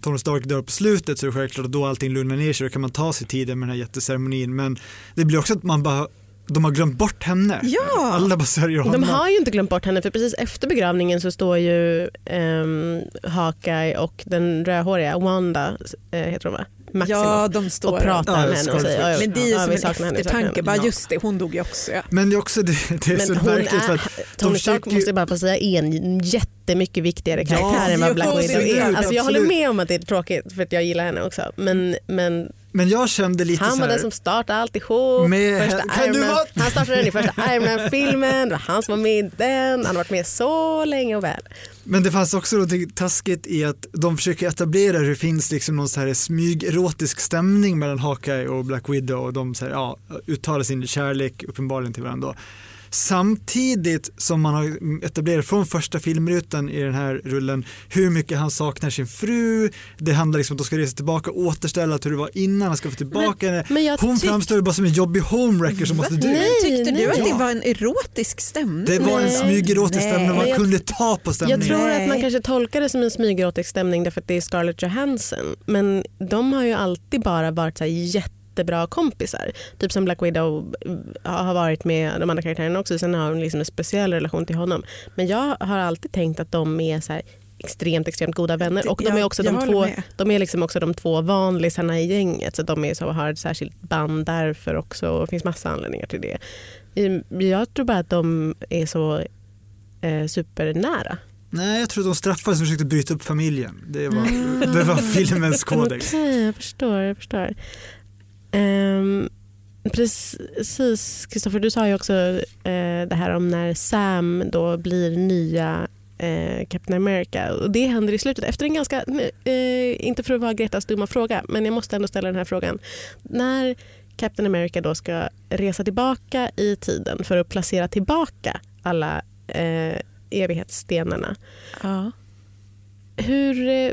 Tony Stark dör på slutet så är det självklart att då allting lugnar ner sig, då kan man ta sig tiden med den här jätteceremonin. Men det blir också att man bara, de har glömt bort henne. Ja. Alla bara sörjer honom. De har ju inte glömt bort henne för precis efter begravningen så står ju um, Hawkeye och den rödhåriga Wanda, eh, heter hon va? Maximoff, Ja, de står och pratar Ja, med henne och säger ja, Men det är ju ja, som en eftertanke, bara Ja. just det, hon dog ju också. Ja. Men det är också det, det är så Men verkligt för att Tony de Stark ju- måste jag bara få säga är en jättemycket viktigare karaktär än vad Black Widow är Alltså, jag håller med om att det är tråkigt för att jag gillar henne också. Men, men men jag kände lite han var den som startade alltihop. Med- första kan Iron Man, vara- Han startade den i första Iron Man-filmen. Det var han som var med i den. Han har varit med så länge och väl. Men det fanns också något taskigt i att de försöker etablera hur det finns liksom någon så här smygerotisk stämning mellan Hawkeye och Black Widow och de så här, ja, uttalar sin kärlek uppenbarligen till varandra. Samtidigt som man har etablerat från första filmrutan i den här rullen hur mycket han saknar sin fru. Det handlar liksom om att de ska resa tillbaka och återställa hur det var innan han ska få tillbaka henne. Men jag Hon tyck- framstår bara som en jobbig homewrecker som måste dö. Nej, Tyckte nej. du att Ja. det var en erotisk stämning? Det var en smygerotisk stämning man jag- kunde ta på Jag stämningen. tror Nej. att man kanske tolkar det som en smygerotisk stämning därför att det är Scarlett Johansson. Men de har ju alltid bara varit så här jättebra kompisar. Typ som Black Widow eh, har varit med de andra karaktärerna också. Sen har hon liksom en speciell relation till honom. Men jag har alltid tänkt att de är så här extremt, extremt goda vänner. Och de är också jag de två, med. de är liksom också de två vanlisarna i gänget. Så de är så, har ett särskilt band därför också. Det finns massa anledningar till det. Jag tror bara att de är så eh, supernära. Nej, jag tror att de straffades som försökte bryta upp familjen. Det var, det var <laughs> filmens kodex. Okej, jag förstår. Jag förstår. Um, precis, Kristoffer, du sa ju också eh, det här om när Sam då blir nya eh, Captain America. Och det händer i slutet efter en ganska, eh, inte för att vara Gretas dumma fråga, men jag måste ändå ställa den här frågan. När Captain America då ska resa tillbaka i tiden för att placera tillbaka alla eh, evighetsstenarna Ja. hur, eh,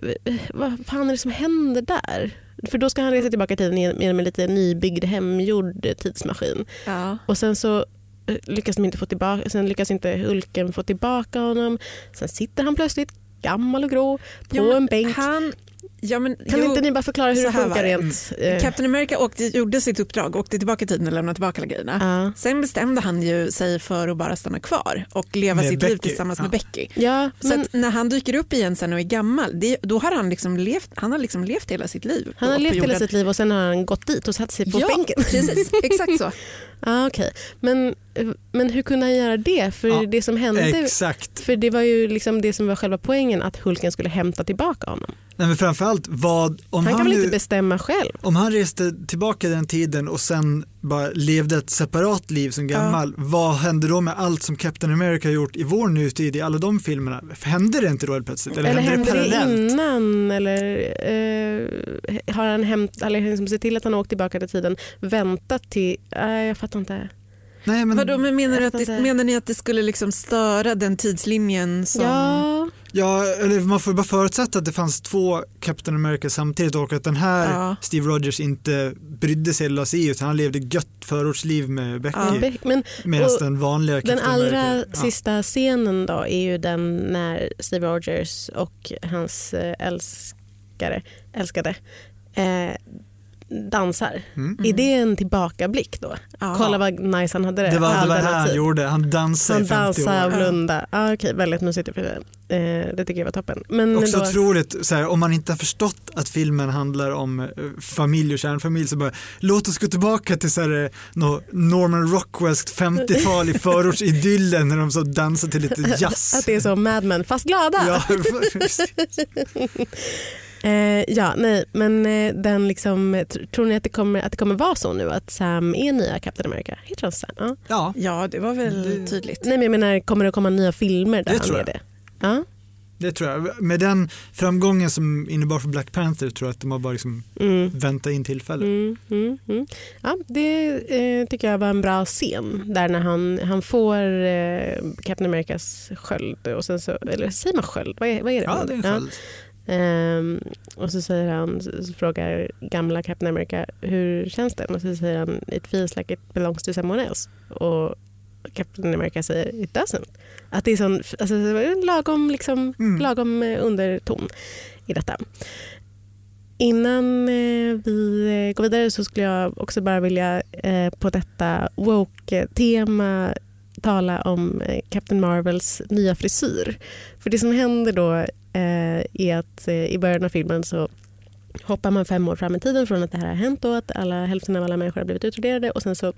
vad fan är det som händer där? För då ska han resa tillbaka i tiden genom en lite nybyggd hemgjord tidsmaskin. Ja. Och sen så eh, lyckas de inte få tillbaka, sen lyckas inte Hulken få tillbaka honom. Sen sitter han plötsligt gammal och grå på men en bänk. Han, ja, men, Kan jo, inte ni bara förklara hur det funkar rent? eh, Captain America åkte, gjorde sitt uppdrag, åkte tillbaka i tiden och lämnade tillbaka alla grejerna. ja. Sen bestämde han ju sig för att bara stanna kvar och leva Med sitt liv Becky, tillsammans ja. med Becky. ja, Så men att när han dyker upp igen sen och är gammal, det, då har han liksom levt, han har liksom levt hela sitt liv. han har levt hela sitt liv och sen har han gått dit och satt sig på ja, bänken. precis. Exakt så. <laughs> Ah, okay. men, men hur kunde han göra det? För Ja, det som hände Exakt. För det var ju liksom det som var själva poängen, att Hulken skulle hämta tillbaka honom. Nej, men framförallt vad, om Han han, kan väl nu, inte bestämma själv? om han reste tillbaka den tiden och sen bara levde ett separat liv som gammal, vad hände då med allt som Captain America har gjort i vår nutid i alla de filmerna? Hände det inte då helt plötsligt? Eller, Eller hände det hände det parallellt? innan? Eller eh, har han hämt, eller liksom sett till att han åkt tillbaka till tiden, väntat till... Nej, jag fattar inte. Nej, men, Vadå, men menar, att det, menar ni att det skulle liksom störa den tidslinjen som... Ja, ja, eller man får bara förutsätta att det fanns två Captain America samtidigt och att den här Ja. Steve Rogers inte brydde sig eller la sig i utan han levde gött förortsliv med Becky. Ja. Be- men Medan den vanliga den Captain allra America, ja. sista scenen då är ju den när Steve Rogers och hans eh, älskare, älskade eh, dansar. Mm. Är det en tillbakablick då? Ja. Kolla vad nice han hade det. Det var det, var det han gjorde, han dansade Han i 50 dansade och år. blundade. Ah, okej, väldigt mysigt. i och för sig. Eh, det tycker jag var toppen. Men Också då, otroligt, så här, om man inte har förstått att filmen handlar om eh, familj och kärnfamilj så bara låt oss gå tillbaka till så här, eh, nå Norman Rockwellskt 50-tal i <laughs> förortsidyllen när de så dansar till lite <laughs> jazz. att det är så Mad Men, fast glada. Ja, <laughs> Eh, ja, nej, men eh, den liksom, tr- tror ni att det, kommer, att det kommer vara så nu att Sam är nya Captain America? Heter han Sam? Ja. ja, Ja, det var väl tydligt. Nej, men jag menar, kommer det komma nya filmer där Det han tror är jag. det? Ja. det tror jag. Med den framgången som innebar för Black Panther tror jag att de har bara liksom Mm. väntat in tillfälle. Mm, mm, mm. Ja, det eh, tycker jag var en bra scen där när han, han får eh, Captain Americas sköld och sen så, eller säger man sköld? Vad är, vad är det? Ja, det är en Ja. Ehm, och så säger han, så frågar gamla Captain America hur känns det? Och så säger han it feels like it belongs to someone else. Och Captain America säger it doesn't. Att det är sån, alltså, en lagom, liksom, Mm. lagom eh, underton i detta. Innan eh, vi eh, går vidare så skulle jag också bara vilja på detta woke-tema tala om Captain Marvels nya frisyr. För det som händer då eh, är att eh, i början av filmen så hoppar man fem år fram i tiden från att det här har hänt och att alla, hälften av alla människor har blivit utraderade och sen så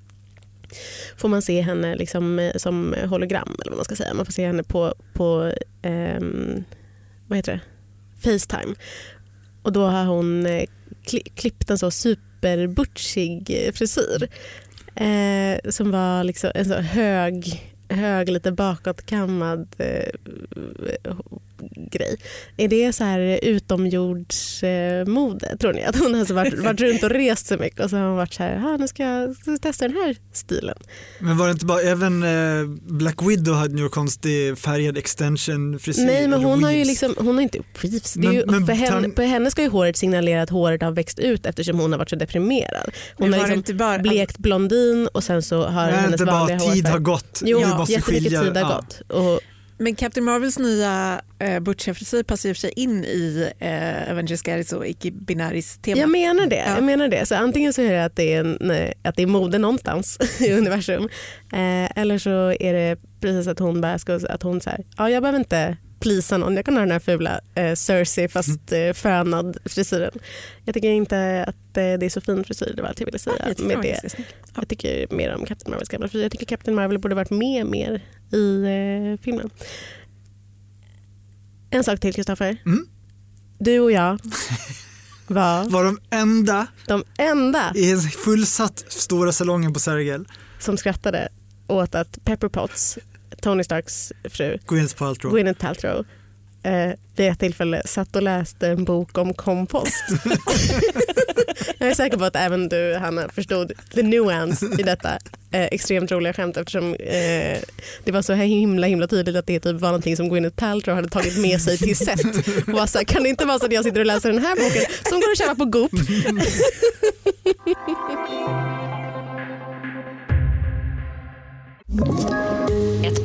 får man se henne liksom, eh, som hologram eller vad man ska säga. Man får se henne på, på eh, vad heter det? Facetime. Och då har hon eh, kli- klippt en så superbutchig frisyr. Eh, som var liksom en så hög, hög lite bakåtkammad eh, grej. Är det så här utomjordsmode eh, tror ni? Att hon har så varit, <laughs> varit runt och rest så mycket och så har hon varit så här, "Ah, nu ska jag testa den här stilen. Men var det inte bara, även eh, Black Widow hade ju konstig färgad extension frisyr. Nej men hon har ju liksom, hon har inte weaves. Det är Men- ju, men för henne, på henne ska ju håret signalera att håret har växt ut eftersom hon har varit så deprimerad. Hon har det liksom inte bara, blekt blondin och sen så har hennes inte bara vanliga hår tid färg- har gått. Jo, måste jättemycket tid har ja. gått. Och, Men Captain Marvels nya eh, butchiga frisyr passar i och för sig in i eh, Avengers Garris och icke-binaris tema. jag menar det. Ja. Jag menar det. Så antingen så är det att det är, en, eh, att det är mode någonstans <laughs> i universum. Eh, eller så är det precis att hon bara ska, att hon så här, ja jag behöver inte plisa någon, jag kan ha den här fula eh, Cersei fast eh, fönad frisyren. Jag tycker inte att eh, det är så fin frisyr, det var allt jag ville säga Ja, jag med det. snygg. Jag tycker mer om Captain Marvels gamla frisyr. Jag tycker Captain Marvel borde varit med mer i eh, filmen. En sak till Kristoffer. Mm. Du och jag <laughs> var Var de enda de enda i en fullsatt stora salongen på Sergel, som skrattade åt att Pepper Potts, Tony Starks fru, Gwyneth Paltrow. Gwyneth Paltrow, eh, vid ett tillfälle satt och läste en bok om kompost. <laughs> Jag är säker på att även du Hanna förstod the nuance i detta eh, extremt roliga skämt eftersom eh, det var så här himla himla tydligt att det typ var någonting som Gwyneth Paltrow hade tagit med sig till set. Och var så här, kan det inte vara så att jag sitter och läser den här boken som går att köpa på Goop? <laughs>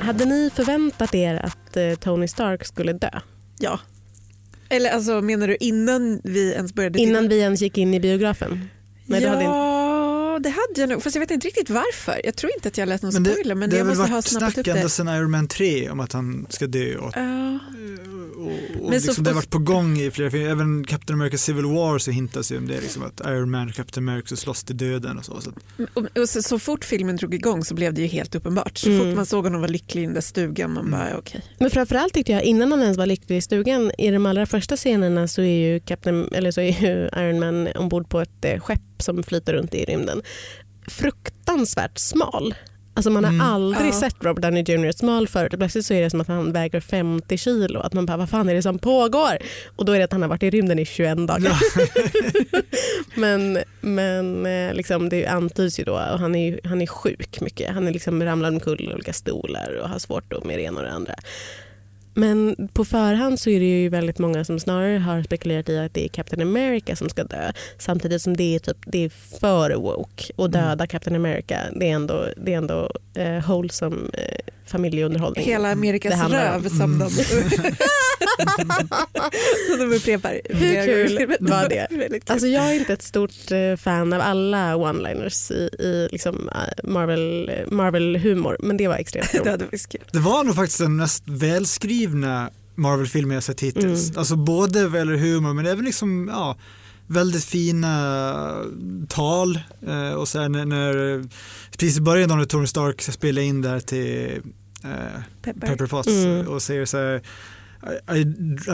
Hade ni förväntat er att eh, Tony Stark skulle dö? Ja. Eller alltså menar du innan vi ens började titta? Innan vi ens gick in i biografen? Nej, ja, hade inte- det hade jag nog. Fast jag vet inte riktigt varför. Jag tror inte att jag läst någon Men det, spoiler men det jag har väl måste ha varit snappat snack upp ända det. sedan Iron Man 3 om att han ska dö. Och, Ja. Och, och liksom det har varit på gång i flera filmer. Även Captain America Civil War så hintas ju om det. Liksom att Iron Man och Captain America slåss till döden och så. så att, Och, och så, så fort filmen drog igång så blev det ju helt uppenbart. Så Mm. fort man såg honom vara lycklig i den där stugan man bara okej. Men framförallt tyckte jag innan han ens var lycklig i stugan, i de allra första scenerna så är ju, Captain, eller så är ju <laughs> Iron Man ombord på ett eh, skepp som flyter runt i rymden. Fruktansvärt smal. Alltså man har Mm. aldrig Ja. sett Robert Downey Jr. smal förut. Plötsligt så är det som att han väger 50 kilo. Att man bara, vad fan är det som pågår? Och då är det att han har varit i rymden i 21 dagar. <laughs> men men eh, liksom, det antyds ju då, och han är, han är sjuk mycket. Han är liksom ramlar omkull i olika stolar och har svårt då med det ena och det andra. Men på förhand så är det ju väldigt många som snarare har spekulerat i att det är Captain America som ska dö. Samtidigt som det är, typ, det är för woke och döda Captain America. Det är ändå, det är ändå eh, wholesome eh, familjeunderhållning. Hela Amerikas handlar om. röv som de, <laughs> som de upprepar. Hur kul var det? <laughs> Alltså jag är inte ett stort eh, fan av alla one-liners i, i liksom eh, Marvel, Marvel-humor men det var extremt <laughs> det roligt. det var nog faktiskt den mest välskrivna Marvel-filmen jag sett hittills. Mm. Alltså både vad gäller humor men även liksom, ja, väldigt fina tal. Eh, och här när, när, precis i början då när Tony Stark ska spela in där till eh, Peppar. Pepper Potts Mm. och säger så här I, I,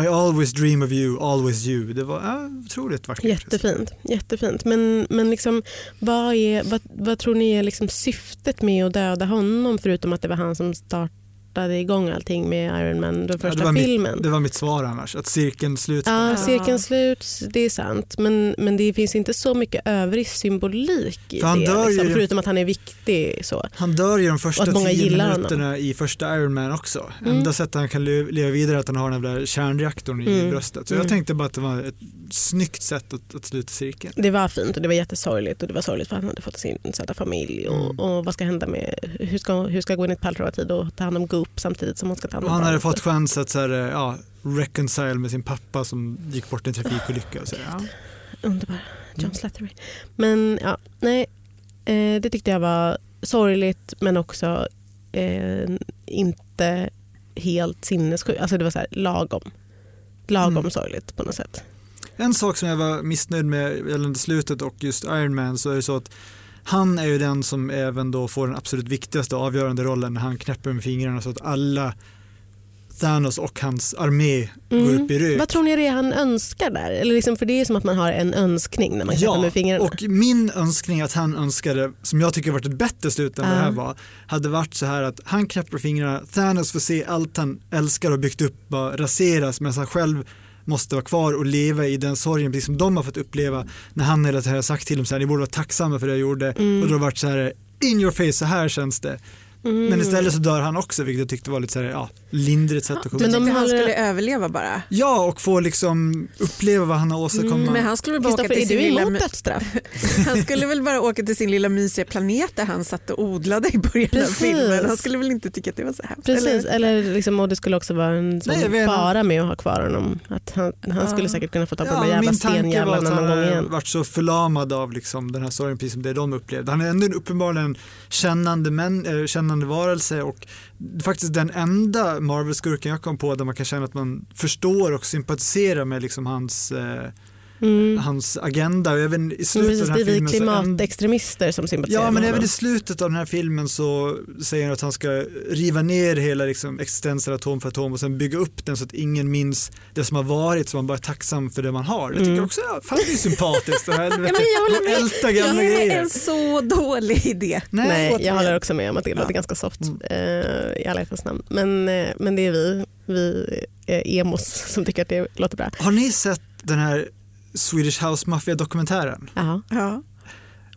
I always dream of you, always you. Det var ja, otroligt vackert. Jättefint. jättefint. Men, men liksom, vad, är, vad, vad tror ni är liksom syftet med att döda honom förutom att det var han som startade igång allting med Iron Man, den Ja, första det, var filmen? mitt, det var mitt svar annars, att cirkeln sluts. Ja, cirkeln sluts, det är sant. Men, men det finns inte så mycket övrig symbolik i För han det. dör ju- Liksom, förutom att han är viktig. Så. Han dör ju de första tio minuterna i första Iron Man också. Mm. Enda sättet han kan le- leva vidare är att han har den där kärnreaktorn i Mm. bröstet. Så Mm. jag tänkte bara att det var ett snyggt sätt att, att sluta cirkeln. Det var fint och det var jättesorgligt och det var sorgligt för han hade fått sin söta familj. Och, Mm. och vad ska hända med, hur ska, hur ska Gwyneth Paltrow ha tid att ta hand om Goop samtidigt som hon ska ta hand Och om han hade fått chans att så här, ja, reconcile med sin pappa som gick bort i en trafikolycka. Och så, ja. Underbar. John Slattery. Men ja, nej. Eh, det tyckte jag var sorgligt men också eh, inte helt sinnessjukt. Alltså det var så här lagom. Lagom Mm. sorgligt på något sätt. En sak som jag var missnöjd med gällande slutet och just Iron Man så är det så att han är ju den som även då får den absolut viktigaste avgörande rollen när han knäpper med fingrarna så att alla Thanos och hans armé går Mm. upp i rök. Vad tror ni det är han önskar där? Eller liksom, för det är som att man har en önskning när man knäpper med fingrarna. och min önskning att han önskade, som jag tycker varit ett bättre slut än vad det här var, hade varit så här att han knäpper fingrarna, Thanos får se allt han älskar och byggt upp bara raseras medan han själv måste vara kvar och leva i den sorgen precis som de har fått uppleva när han hela tiden har sagt till dem så här, ni borde vara tacksamma för det jag gjorde Mm. och då har det varit så här in your face, så här känns det. Mm. Men istället så dör han också vilket jag tyckte var lite så här, ja, lindrigt sätt att komma Men de de han skulle överleva bara. Ja, och få liksom uppleva vad han har åstadkommit. Men han skulle väl bara åka till sin lilla... dödsstraff? <laughs> Han skulle väl bara åka till sin lilla mysiga planet där han satt och odlade i början Precis. av filmen. Han skulle väl inte tycka att det var så hemskt. Precis, eller? eller liksom, och det skulle också vara en sån Nej, fara med att ha kvar honom. Att han, han Ja. skulle säkert kunna få ta på de Ja, där jävla min tanke var stenjävlarna att han någon gång hade igen. varit så förlamad av liksom den här sorgen precis som det de upplevde. Han är ändå en uppenbarligen kännande, män, äh, kännande varelse och faktiskt den enda Marvel-skurken jag kom på där man kan känna att man förstår och sympatiserar med liksom hans, eh, Mm. hans agenda. Och även i Men slutet precis, av det den är här vi filmen änd- klimatextremister som sympatiserar Ja men även i slutet av den här filmen så säger han att han ska riva ner hela liksom, existensen atom för atom och sen bygga upp den så att ingen minns det som har varit så man bara är tacksam för det man har. Det tycker Mm. jag också ja, fan det är sympatiskt. Och helvete, Ja, men jag håller med. älta gamla Det är en så dålig idé. Nej, återigen. jag håller också med om att det låter Ja. ganska soft Mm. eh, i alla hjärtans namn. Men, eh, men det är vi, vi eh, emos som tycker att det låter bra. Har ni sett den här Swedish House Mafia-dokumentären? Jaha. Ja.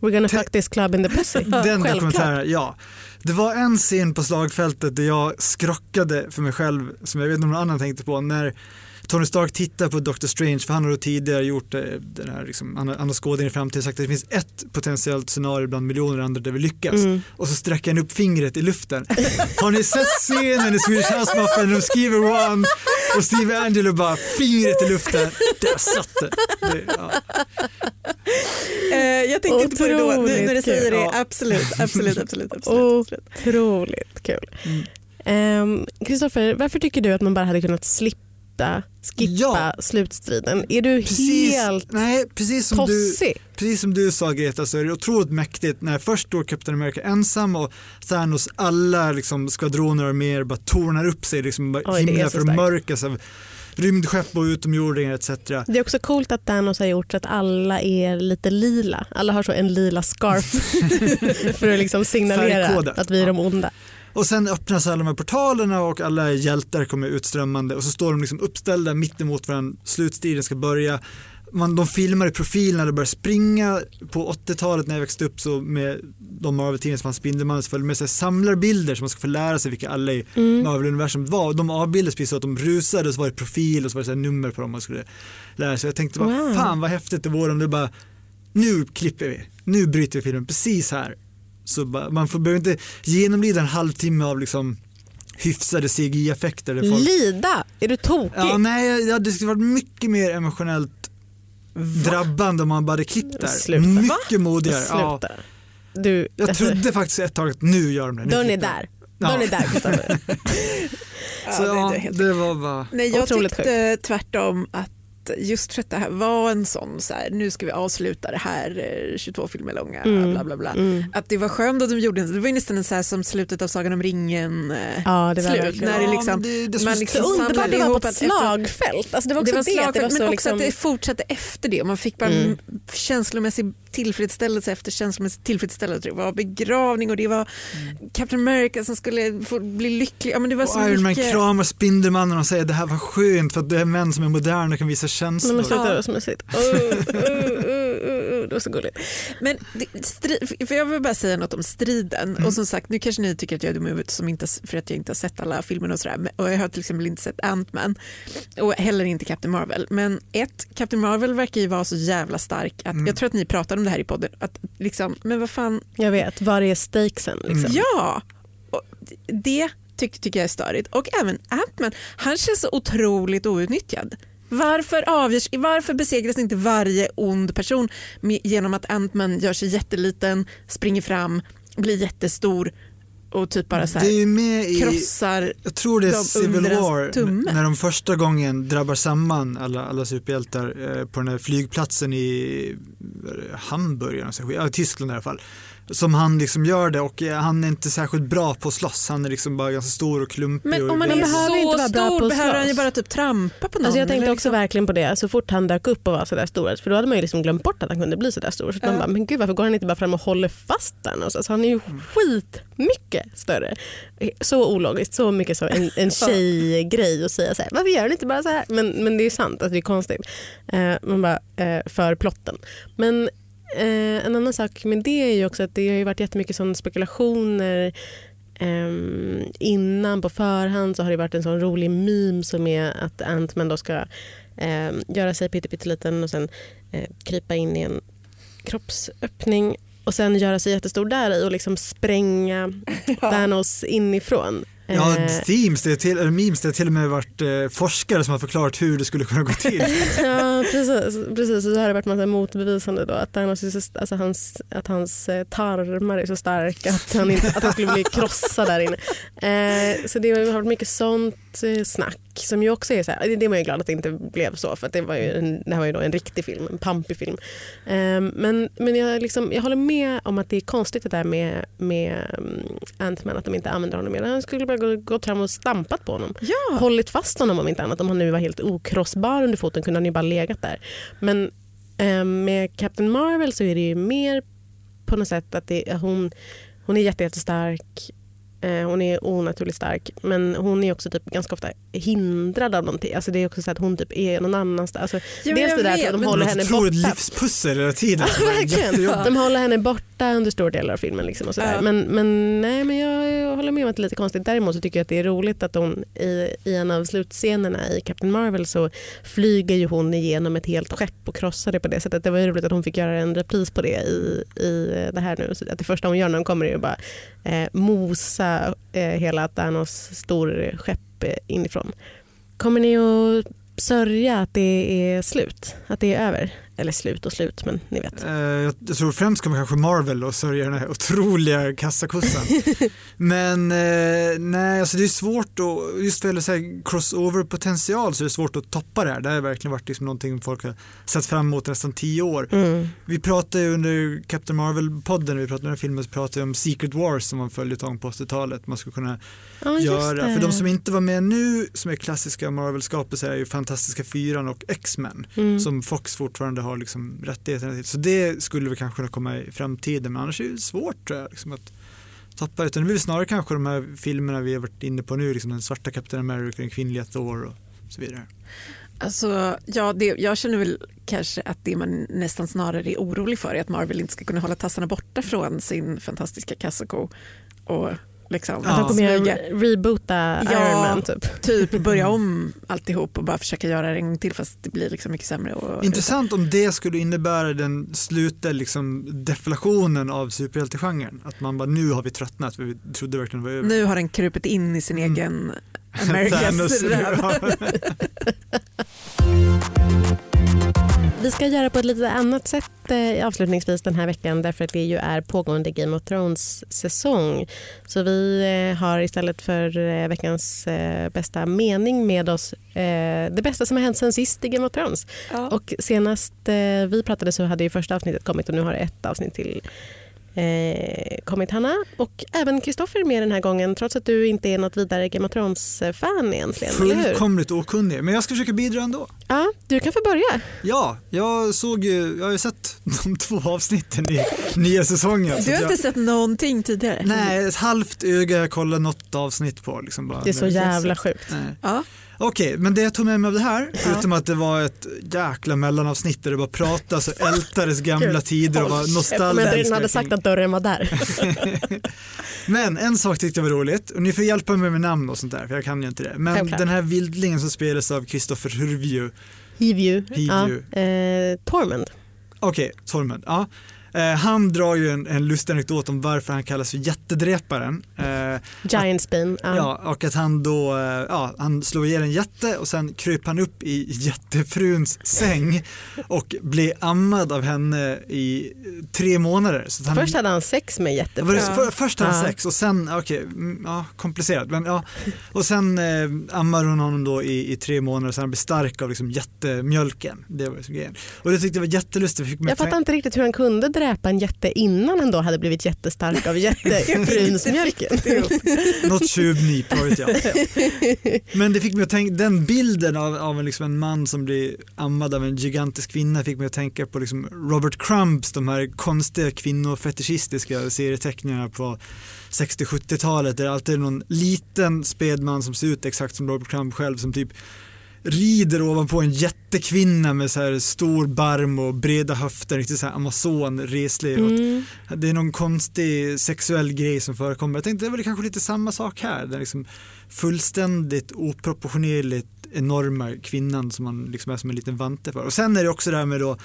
We're gonna fuck this club in the pussy. <laughs> Den dokumentären, ja. Det var en scen på slagfältet där jag skrockade för mig själv som jag vet inte om någon annan tänkte på när Tony Stark tittar på Doctor Strange för han har då tidigare gjort eh, den här, liksom, han har, skådat in i framtiden och sagt att det finns ett potentiellt scenario bland miljoner andra där vi lyckas Mm. och så sträcker han upp fingret i luften. Har ni sett scenen i Swedish House Mafia när de skriver one och Steve Angelo bara fingret i luften, där satt det. det ja. Eh, jag tänkte inte på det då, nu när du säger det. Ja. Absolut, absolut, <laughs> absolut. absolut, absolut. Otroligt kul. Mm. Ehm, Kristoffer, varför tycker du att man bara hade kunnat slippa, skippa Ja. slutstriden? Är du Precis, helt nej, precis som du tossig? precis som du sa Greta så är det otroligt mäktigt när först står Captain America ensam och Thanos alla liksom, skvadroner och mer bara tornar upp sig, liksom, bara Oj, det är himlen förmörkas av rymdskepp och utomjordingar etc. Det är också coolt att Thanos har gjort så att alla är lite lila. Alla har så en lila scarf <laughs> <laughs> för att liksom signalera att vi är de onda. Och sen öppnas alla de här portalerna och alla hjältar kommer utströmmande och så står de liksom uppställda mitt emot varandra, slutstriden ska börja. Man, de filmar i profil när de börjar springa. På 80-talet när jag växte upp så med de Marvel-tidningar som fanns Spindelmannen så följde med sig samlarbilder som man ska få lära sig vilka alla i Mm. Marvel-universum var. Och De avbildades precis så att de rusade och så var det profil och så var det så nummer på dem man skulle lära sig. Jag tänkte bara, Wow. fan vad häftigt det vore om det bara, nu klipper vi, nu bryter vi filmen precis här. Så man får, behöver inte genomlida en halvtimme av liksom hyfsade CGI-effekter. folk- Lida? Är du tokig? Ja, nej, ja, det skulle varit mycket mer emotionellt drabbande om man bara hade klippt där. Sluta. Mycket modigare. Ja, Sluta. Du, jag alltså, trodde faktiskt ett tag att nu gör de det. nu dörren är de. där. Ja. Dörren är där Kristoffer. <laughs> Så det- ja, det det var bara... Nej, jag Otroligt tyckte tvärtom att just för att det här var en sån så här, nu ska vi avsluta det här eh, 22 filmer långa Mm. bla bla bla. Mm. Att det var skönt att de gjorde det. Det var ju nästan en så här som slutet av Sagan om ringen eh, Ja, det var slut. verkligen. När det Ja, liksom, men det, det man liksom Så underbart det var på ett slagfält. Alltså det var också det var slagfält, det var men så också liksom... att det fortsatte efter det. Man fick bara Mm. känslomässig tillfredsställelse efter känslomässig tillfredsställelse. Det var begravning och det var Captain America som skulle få bli lycklig. Ja, men det var så och Iron Man mycket... kramar Spindelmannen och säger det här var skönt för att det är män som är moderna och kan visa känslor. men sluta, Ja. det var så mysigt. <laughs> Oh, det var så gulligt. Men det, stri- för jag vill bara säga något om striden. Mm. Och som sagt, nu kanske ni tycker att jag är dum i huvudet som inte, för att jag inte har sett alla filmer och sådär. Och jag har till exempel inte sett Ant-Man och heller inte Captain Marvel. Men ett, Captain Marvel verkar ju vara så jävla stark att Mm. jag tror att ni pratade om det här i podden. Att liksom, men vad fan, Jag vet, var är stakesen? Liksom? Mm. ja! Och det tycker, tycker jag är störigt. Och även Ant-Man, han känns så otroligt outnyttjad. Varför, avgörs, varför besegras inte varje ond person med, genom att Ant-Man gör sig jätteliten, springer fram, blir jättestor och typ bara så Det är här, ju med i, krossar jag tror det är Civil War, tumme. när de första gången drabbar samman alla, alla superhjältar eh, på den här flygplatsen i Hamburg, eller ja, Tyskland i alla fall. Som han liksom gör det och eh, han är inte särskilt bra på att slåss, han är liksom bara ganska stor och klumpig. Men och om man är behöver så inte vara bra på stor behöver han ju bara typ trampa på någon. Alltså jag tänkte eller också liksom- verkligen på det, så fort han dök upp och var sådär stor, för då hade man ju liksom glömt bort att han kunde bli sådär stor. Så att man bara, men gud varför går han inte bara fram och håller fast den? Alltså, han är ju skitmycket större. Så ologiskt, så mycket så en, en <laughs> tjejgrej att säga så här, varför gör han inte bara så här? Men, men det är sant att det är konstigt. Eh, man bara, eh, för plotten. Men eh, en annan sak med det är ju också att det har ju varit jättemycket sådana spekulationer Ehm, innan på förhand så har det varit en sån rolig meme som är att Ant-Man då ska ehm, göra sig pytteliten och sen eh, krypa in i en kroppsöppning och sen göra sig jättestor där i och liksom spränga <laughs> Thanos inifrån. Ja, Eh, teams, det är till, memes, det har till och med varit eh, forskare som har förklarat hur det skulle kunna gå till. <laughs> ja, precis. precis. Och så har det varit massa motbevisande då att, Thanos alltså hans, att hans eh, tarmar är så starka att han, inte, att han skulle bli krossad där inne. Eh, så det har varit mycket sånt slutsnack som ju också är så här, det man ju glad att det inte blev så för det, var ju en, det här var ju då en riktig film, en pampig film. Um, men men jag, liksom, jag håller med om att det är konstigt det där med, med um, Ant-Man att de inte använder honom mer. Han skulle bara gå, gått fram och stampat på honom. Ja. Hållit fast honom om inte annat. Om han nu var helt okrossbar under foten kunde han ju bara legat där. Men um, med Captain Marvel så är det ju mer på något sätt att det, hon, hon är jätte, jättestark Eh, hon är onaturligt stark men hon är också typ ganska ofta hindrad av någonting. Alltså det är också så att hon typ är någon annanstans. Alltså, Ja, dels jag det där vet, att de håller henne otroligt borta. livspussel hela tiden. <laughs> Verkligen. Jättejobbigt. De håller henne borta under stor del av filmen. Liksom och sådär. Ja. Men, men, nej, men jag, jag håller med om att det är lite konstigt. Däremot så tycker jag att det är roligt att hon i, i en av slutscenerna i Captain Marvel så flyger ju hon igenom ett helt skepp och krossar det på det sättet. Det var ju roligt att hon fick göra en repris på det i, i det här nu. Så att det första hon gör när hon kommer är ju bara eh, mosa eh, hela Thanos stor skepp eh, inifrån. Kommer ni att sörja att det är slut? Att det är över? Eller slut och slut, men ni vet. Eh, Jag tror främst kommer kanske Marvel och sörja den här otroliga kassakossan. <laughs> Men eh, nej, alltså det är svårt att, just vad gäller crossover-potential så är det svårt att toppa det här. Det här har verkligen varit liksom någonting folk har sett fram emot nästan tio år. Mm. Vi pratade under Captain Marvel-podden, vi pratade om den här filmen, så pratade vi om Secret Wars som var en följetong på 80-talet. Man skulle kunna just göra. För de som inte var med nu, som är klassiska Marvel-skapelser, är ju Fantastiska Fyran och X-Men. Mm. Som Fox fortfarande har liksom rättigheterna till. Så det skulle vi kanske kunna komma i framtiden, men annars är det svårt tror jag. Liksom att tappa utan det blir snarare kanske de här filmerna vi har varit inne på nu, liksom den svarta Captain America, den kvinnliga Thor och så vidare. Alltså, ja, det, jag känner väl kanske att det man nästan snarare är orolig för är att Marvel inte ska kunna hålla tassarna borta från sin fantastiska kassako och liksom Att de kommer göra reboota Ja. Iron Man typ. typ börja <laughs> om alltihop och bara försöka göra det en gång till fast det blir liksom mycket sämre. Och, Intressant om det skulle innebära den slutliga liksom deflationen av superhjältegenren. Att man bara, nu har vi tröttnat, vi trodde verkligen det var över. Nu har den krupit in i sin Mm. egen <laughs> Americas röv. <laughs> Vi ska göra på ett lite annat sätt eh, avslutningsvis den här veckan därför att det ju är pågående Game of Thrones säsong. Så vi eh, har istället för eh, veckans bästa mening med oss det bästa som har hänt sen sist i Game of Thrones. Ja. Och senast vi pratade så hade ju första avsnittet kommit och nu har ett avsnitt till eh, kommit Hanna och även Kristoffer med den här gången trots att du inte är något vidare Game of Thrones-fan egentligen? Fullkomligt okunnig, men jag ska försöka bidra ändå. Ja, du kan få börja. Ja, jag såg ju, jag har ju sett de två avsnitten i nya säsongen. Du har inte jag, sett någonting tidigare? Nej, ett halvt öga jag kollade något avsnitt på. Liksom bara. Det är så jävla sjukt. Nej. Ja. Okej, men det jag tog med mig av det här, förutom att det var ett jäkla mellanavsnitt där det bara pratas och ältades gamla tider och var Men nostalgiska. den hade sagt att dörren var där. <laughs> Men en sak tyckte jag var roligt, och ni får hjälpa mig med namn och sånt där, för jag kan ju inte det. Men Självklart. den här vildlingen som spelas av Kristoffer Hurvju, Hivju. Ja, Hivju. eh, Tormund. okej, Tormund, ja. Eh, han drar ju en, en lustig anekdot om varför han kallas för jättedräparen. Eh, Giant Spin. Ja. Ja, och att han då, eh, ja, han slog ihjäl en jätte och sen kryp han upp i jättefruns säng och blev ammad av henne i tre månader. Han, Först hade han sex med det var det, jättefru. för, först hade han sex och sen, okej, mm, ja, komplicerat, men ja. Och sen eh, ammar hon honom då i, i tre månader så han blir stark av liksom jättemjölken. Det var liksom grejen. Och det tyckte jag var jättelustigt. Jag att fattar inte riktigt hur han kunde dräpa en jätte innan han då hade blivit jättestark av jättefrunsmjölken. Något tjuvnyp, vad vet jag. <laughs> Men det fick mig att tänka, den bilden av, av en, liksom en man som blir ammad av en gigantisk kvinna fick mig att tänka på liksom Robert Crumps, de här konstiga kvinnofetischistiska serieteckningarna på 60-70-talet där det alltid är någon liten spädman som ser ut exakt som Robert Crumb själv som typ rider ovanpå en jättekvinna med så här stor barm och breda höfter, riktigt så här amazon, reslig. Och Mm. det är någon konstig sexuell grej som förekommer. Jag tänkte det väl kanske lite samma sak här. Den liksom fullständigt oproportionerligt enorma kvinnan som man liksom är som en liten vante för. Och sen är det också det här med då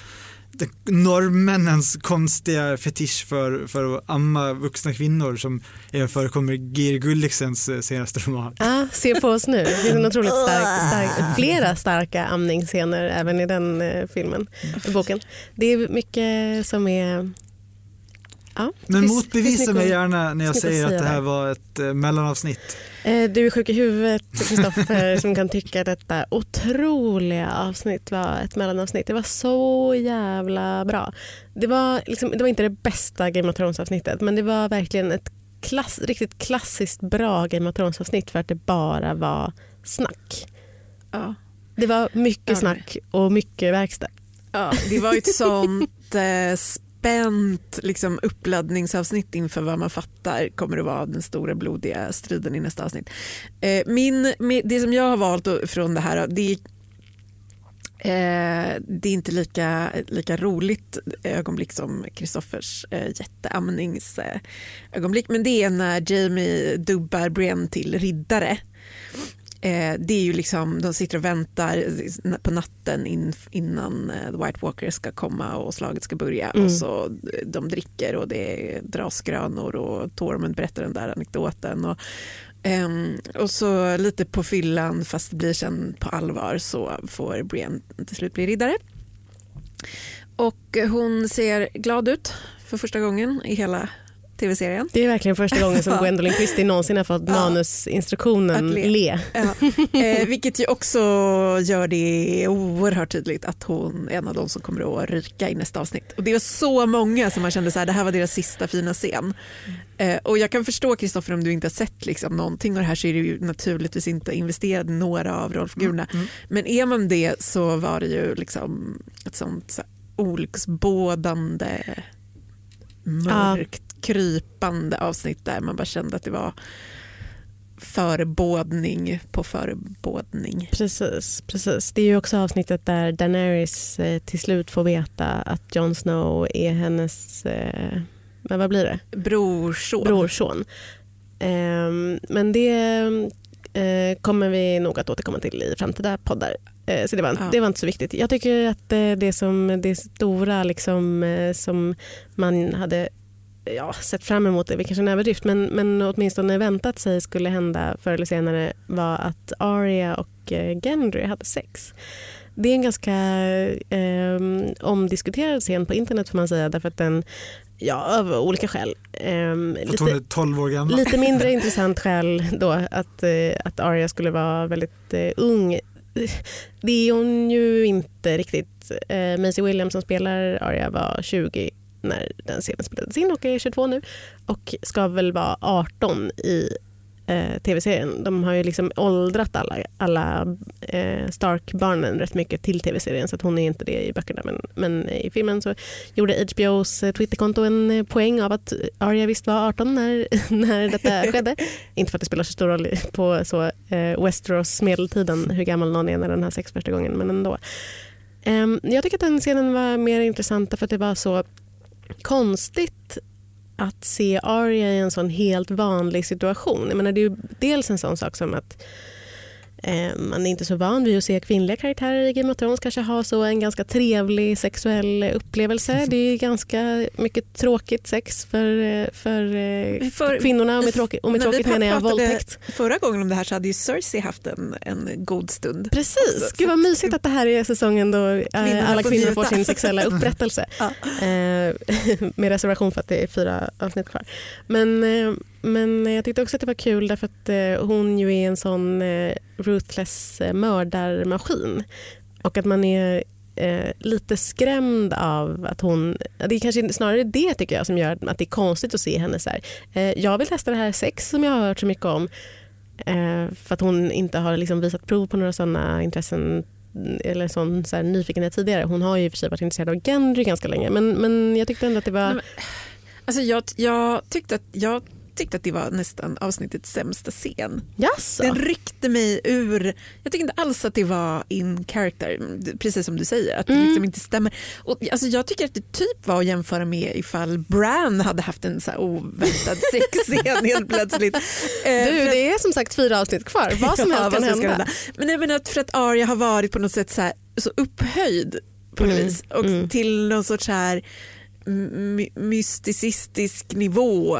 norrmännens konstiga fetisch för, för att amma vuxna kvinnor som även förekommer i Geir Gulliksens eh, senaste roman. Ja, se på oss nu. Det finns en otroligt stark, stark, flera starka amningsscener även i den eh, filmen, i boken. Det är mycket som är Ja. Men motbevisa mig gärna när jag säger att det här var ett eh, mellanavsnitt. Eh, Du är sjuk i huvudet, Kristoffer, som kan tycka att detta otroliga avsnitt var ett mellanavsnitt. Det var så jävla bra. Det var, liksom, det var inte det bästa Game of Thrones-avsnittet men det var verkligen ett klass, riktigt klassiskt bra Game of Thrones-avsnitt för att det bara var snack. Ja. Det var mycket Ja, snack och mycket verkstad. Ja, det var ett sånt eh, spänt liksom, uppladdningsavsnitt inför vad man fattar kommer att vara den stora blodiga striden i nästa avsnitt. Eh, min, det som jag har valt från det här, det är Eh, det är inte lika, lika roligt ögonblick som Kristoffers eh, jätteamningsögonblick men det är när Jamie dubbar Brienne till riddare. Eh, det är ju liksom, de sitter och väntar på natten in, innan eh, The White Walkers ska komma och slaget ska börja Mm. och så eh, de dricker och det dras grönor och Tormund berättar den där anekdoten och, ehm, och så lite på fyllan fast det blir sen på allvar så får Brienne till slut bli riddare. Och hon ser glad ut för första gången i hela tv-serien. Det är verkligen första gången som. <laughs> Gwendolyn Christie någonsin har fått Ja. manusinstruktionen Att le. le. Ja. Eh, vilket ju också gör det oerhört tydligt att hon är en av de som kommer att ryka i nästa avsnitt. Och det var så många som man kände så här, det här var deras sista fina scen. Eh, och jag kan förstå Kristoffer om du inte har sett liksom, någonting av det här så är du ju naturligtvis inte investerad i några av rollfigurerna. Men är man det så var det ju liksom ett sånt så här, olycksbådande mörkt krypande avsnitt där man bara kände att det var förebådning på förebådning. Precis, precis. Det är ju också avsnittet där Daenerys eh, till slut får veta att Jon Snow är hennes, eh, men vad blir det? Brorson. brorson. Ehm, men det eh, kommer vi nog att återkomma till i framtida poddar. Eh, så det var, Ja. det var inte så viktigt. Jag tycker att det, som, det stora liksom, som man hade ja, sett fram emot, det kanske en överdrift, men, men åtminstone väntat sig skulle hända förr eller senare var att Arya och eh, Gendry hade sex. Det är en ganska eh, omdiskuterad scen på internet får man säga därför att den, ja av olika skäl. ehm, att hon är 12 år gammal. Lite mindre <laughs> intressant skäl då att, eh, att Arya skulle vara väldigt eh, ung. Det är hon ju inte riktigt. Eh, Maisie Williams som spelar Arya var 20 när den scenen spelades in och är 22 nu och ska väl vara 18 i eh, tv-serien. De har ju liksom åldrat alla, alla eh, Stark-barnen rätt mycket till tv-serien så att hon är inte det i böckerna men, men i filmen så gjorde HBOs eh, Twitterkonto en eh, poäng av att Arya visst var 18 när, <laughs> när detta <laughs> skedde. inte för att det spelar så stor roll på så, eh, Westeros medeltiden hur gammal någon är när den har sex första gången men ändå. Ehm, jag tycker att den scenen var mer intressant för att det var så konstigt att se Arya i en sån helt vanlig situation. Jag menar, det är ju dels en sån sak som att eh, man är inte så van vid att se kvinnliga karaktärer i Game of Thrones kanske ha så en ganska trevlig sexuell upplevelse. <laughs> Det är ganska mycket tråkigt sex för, eh, för, eh, För- kvinnorna och med tråkigt, och med tråkigt menar jag våldtäkt. Förra gången om det här så hade ju Cersei haft en, en god stund. Precis, Så- gud vad mysigt att det här är säsongen då eh, Kvinnorna alla får kvinnor njuta. får sin sexuella <laughs> upprättelse. Ja. Eh, <laughs> med reservation för att det är fyra avsnitt kvar. Men, eh, men jag tyckte också att det var kul därför att eh, hon ju är en sån eh, ruthless eh, mördarmaskin. Och att man är eh, lite skrämd av att hon... Det är kanske snarare det tycker jag som gör att det är konstigt att se henne så här. Eh, jag vill testa det här sex som jag har hört så mycket om. Eh, för att hon inte har liksom visat prov på några sådana intressen eller sån så här, nyfikenhet tidigare. Hon har ju i och för sig varit intresserad av Gendry ganska länge men, men jag tyckte ändå att det var... Alltså jag, jag, tyckte att, jag tyckte att det var nästan avsnittets sämsta scen. Jaså? Den ryckte mig ur, jag tycker inte alls att det var in character, precis som du säger, att det Mm. liksom inte stämmer. Och, alltså, jag tycker att det typ var att jämföra med ifall Bran hade haft en så oväntad <laughs> sexscen helt plötsligt. Eh, Du, det är som sagt fyra avsnitt kvar. Vad som <laughs> helst kan ska hända. Men jag menar för att Arya har varit på något sätt så, här, så upphöjd på något Mm, vis och mm. till någon sorts så här my- mysticistisk nivå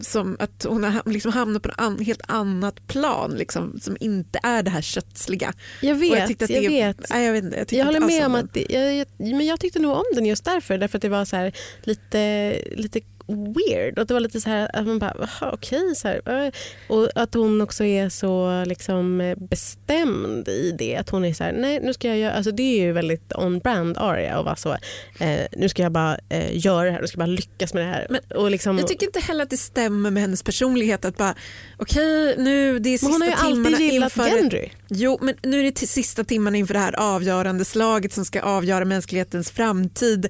som att hon har liksom hamnat på ett helt annat plan liksom, som inte är det här kötsliga. Jag Och vet, jag, tyckte att det, vet. Nej, jag, vet inte, jag, Jag håller med om att det, jag, jag, men jag tyckte nog om den just därför. Därför att det var så här, lite, lite weird. Och det var lite så här att man bara, "Jaha, okej. så här, eh." Och att hon också är så liksom bestämd i det. Att hon är så här, nej nu ska jag göra, alltså det är ju väldigt on brand Aria och vara så, eh, nu ska jag bara eh, göra det här, nu ska jag bara lyckas med det här. Men och liksom, Jag tycker inte heller att det stämmer med hennes personlighet att bara okej nu det är sista men hon har ju timmarna alltid gillat inför Gendry. Jo men nu är det sista timmarna inför det här avgörande slaget som ska avgöra mänsklighetens framtid.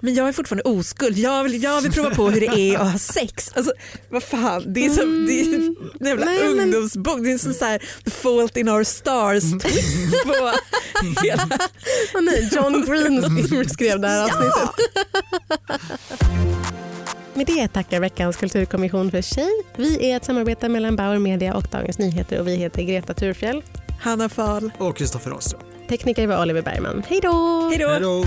Men jag är fortfarande oskuld. Jag vill, jag vill prova på hur det är att ha sex. Alltså, vad fan, det är som det är en jävla Nej, men- ungdomsbok. Det är en sån så här The Fault in Our Stars twist på <laughs> hela... Nej, John Green skrev det här avsnittet. <laughs> Med det tackar veckans kulturkommission för sig. Vi är ett samarbete mellan Bauer Media och Dagens Nyheter och vi heter Greta Thurfjell. Hanna Fahl. Och Kristoffer Ahlström. Tekniker var Oliver Bergman. Hej då! Hej då!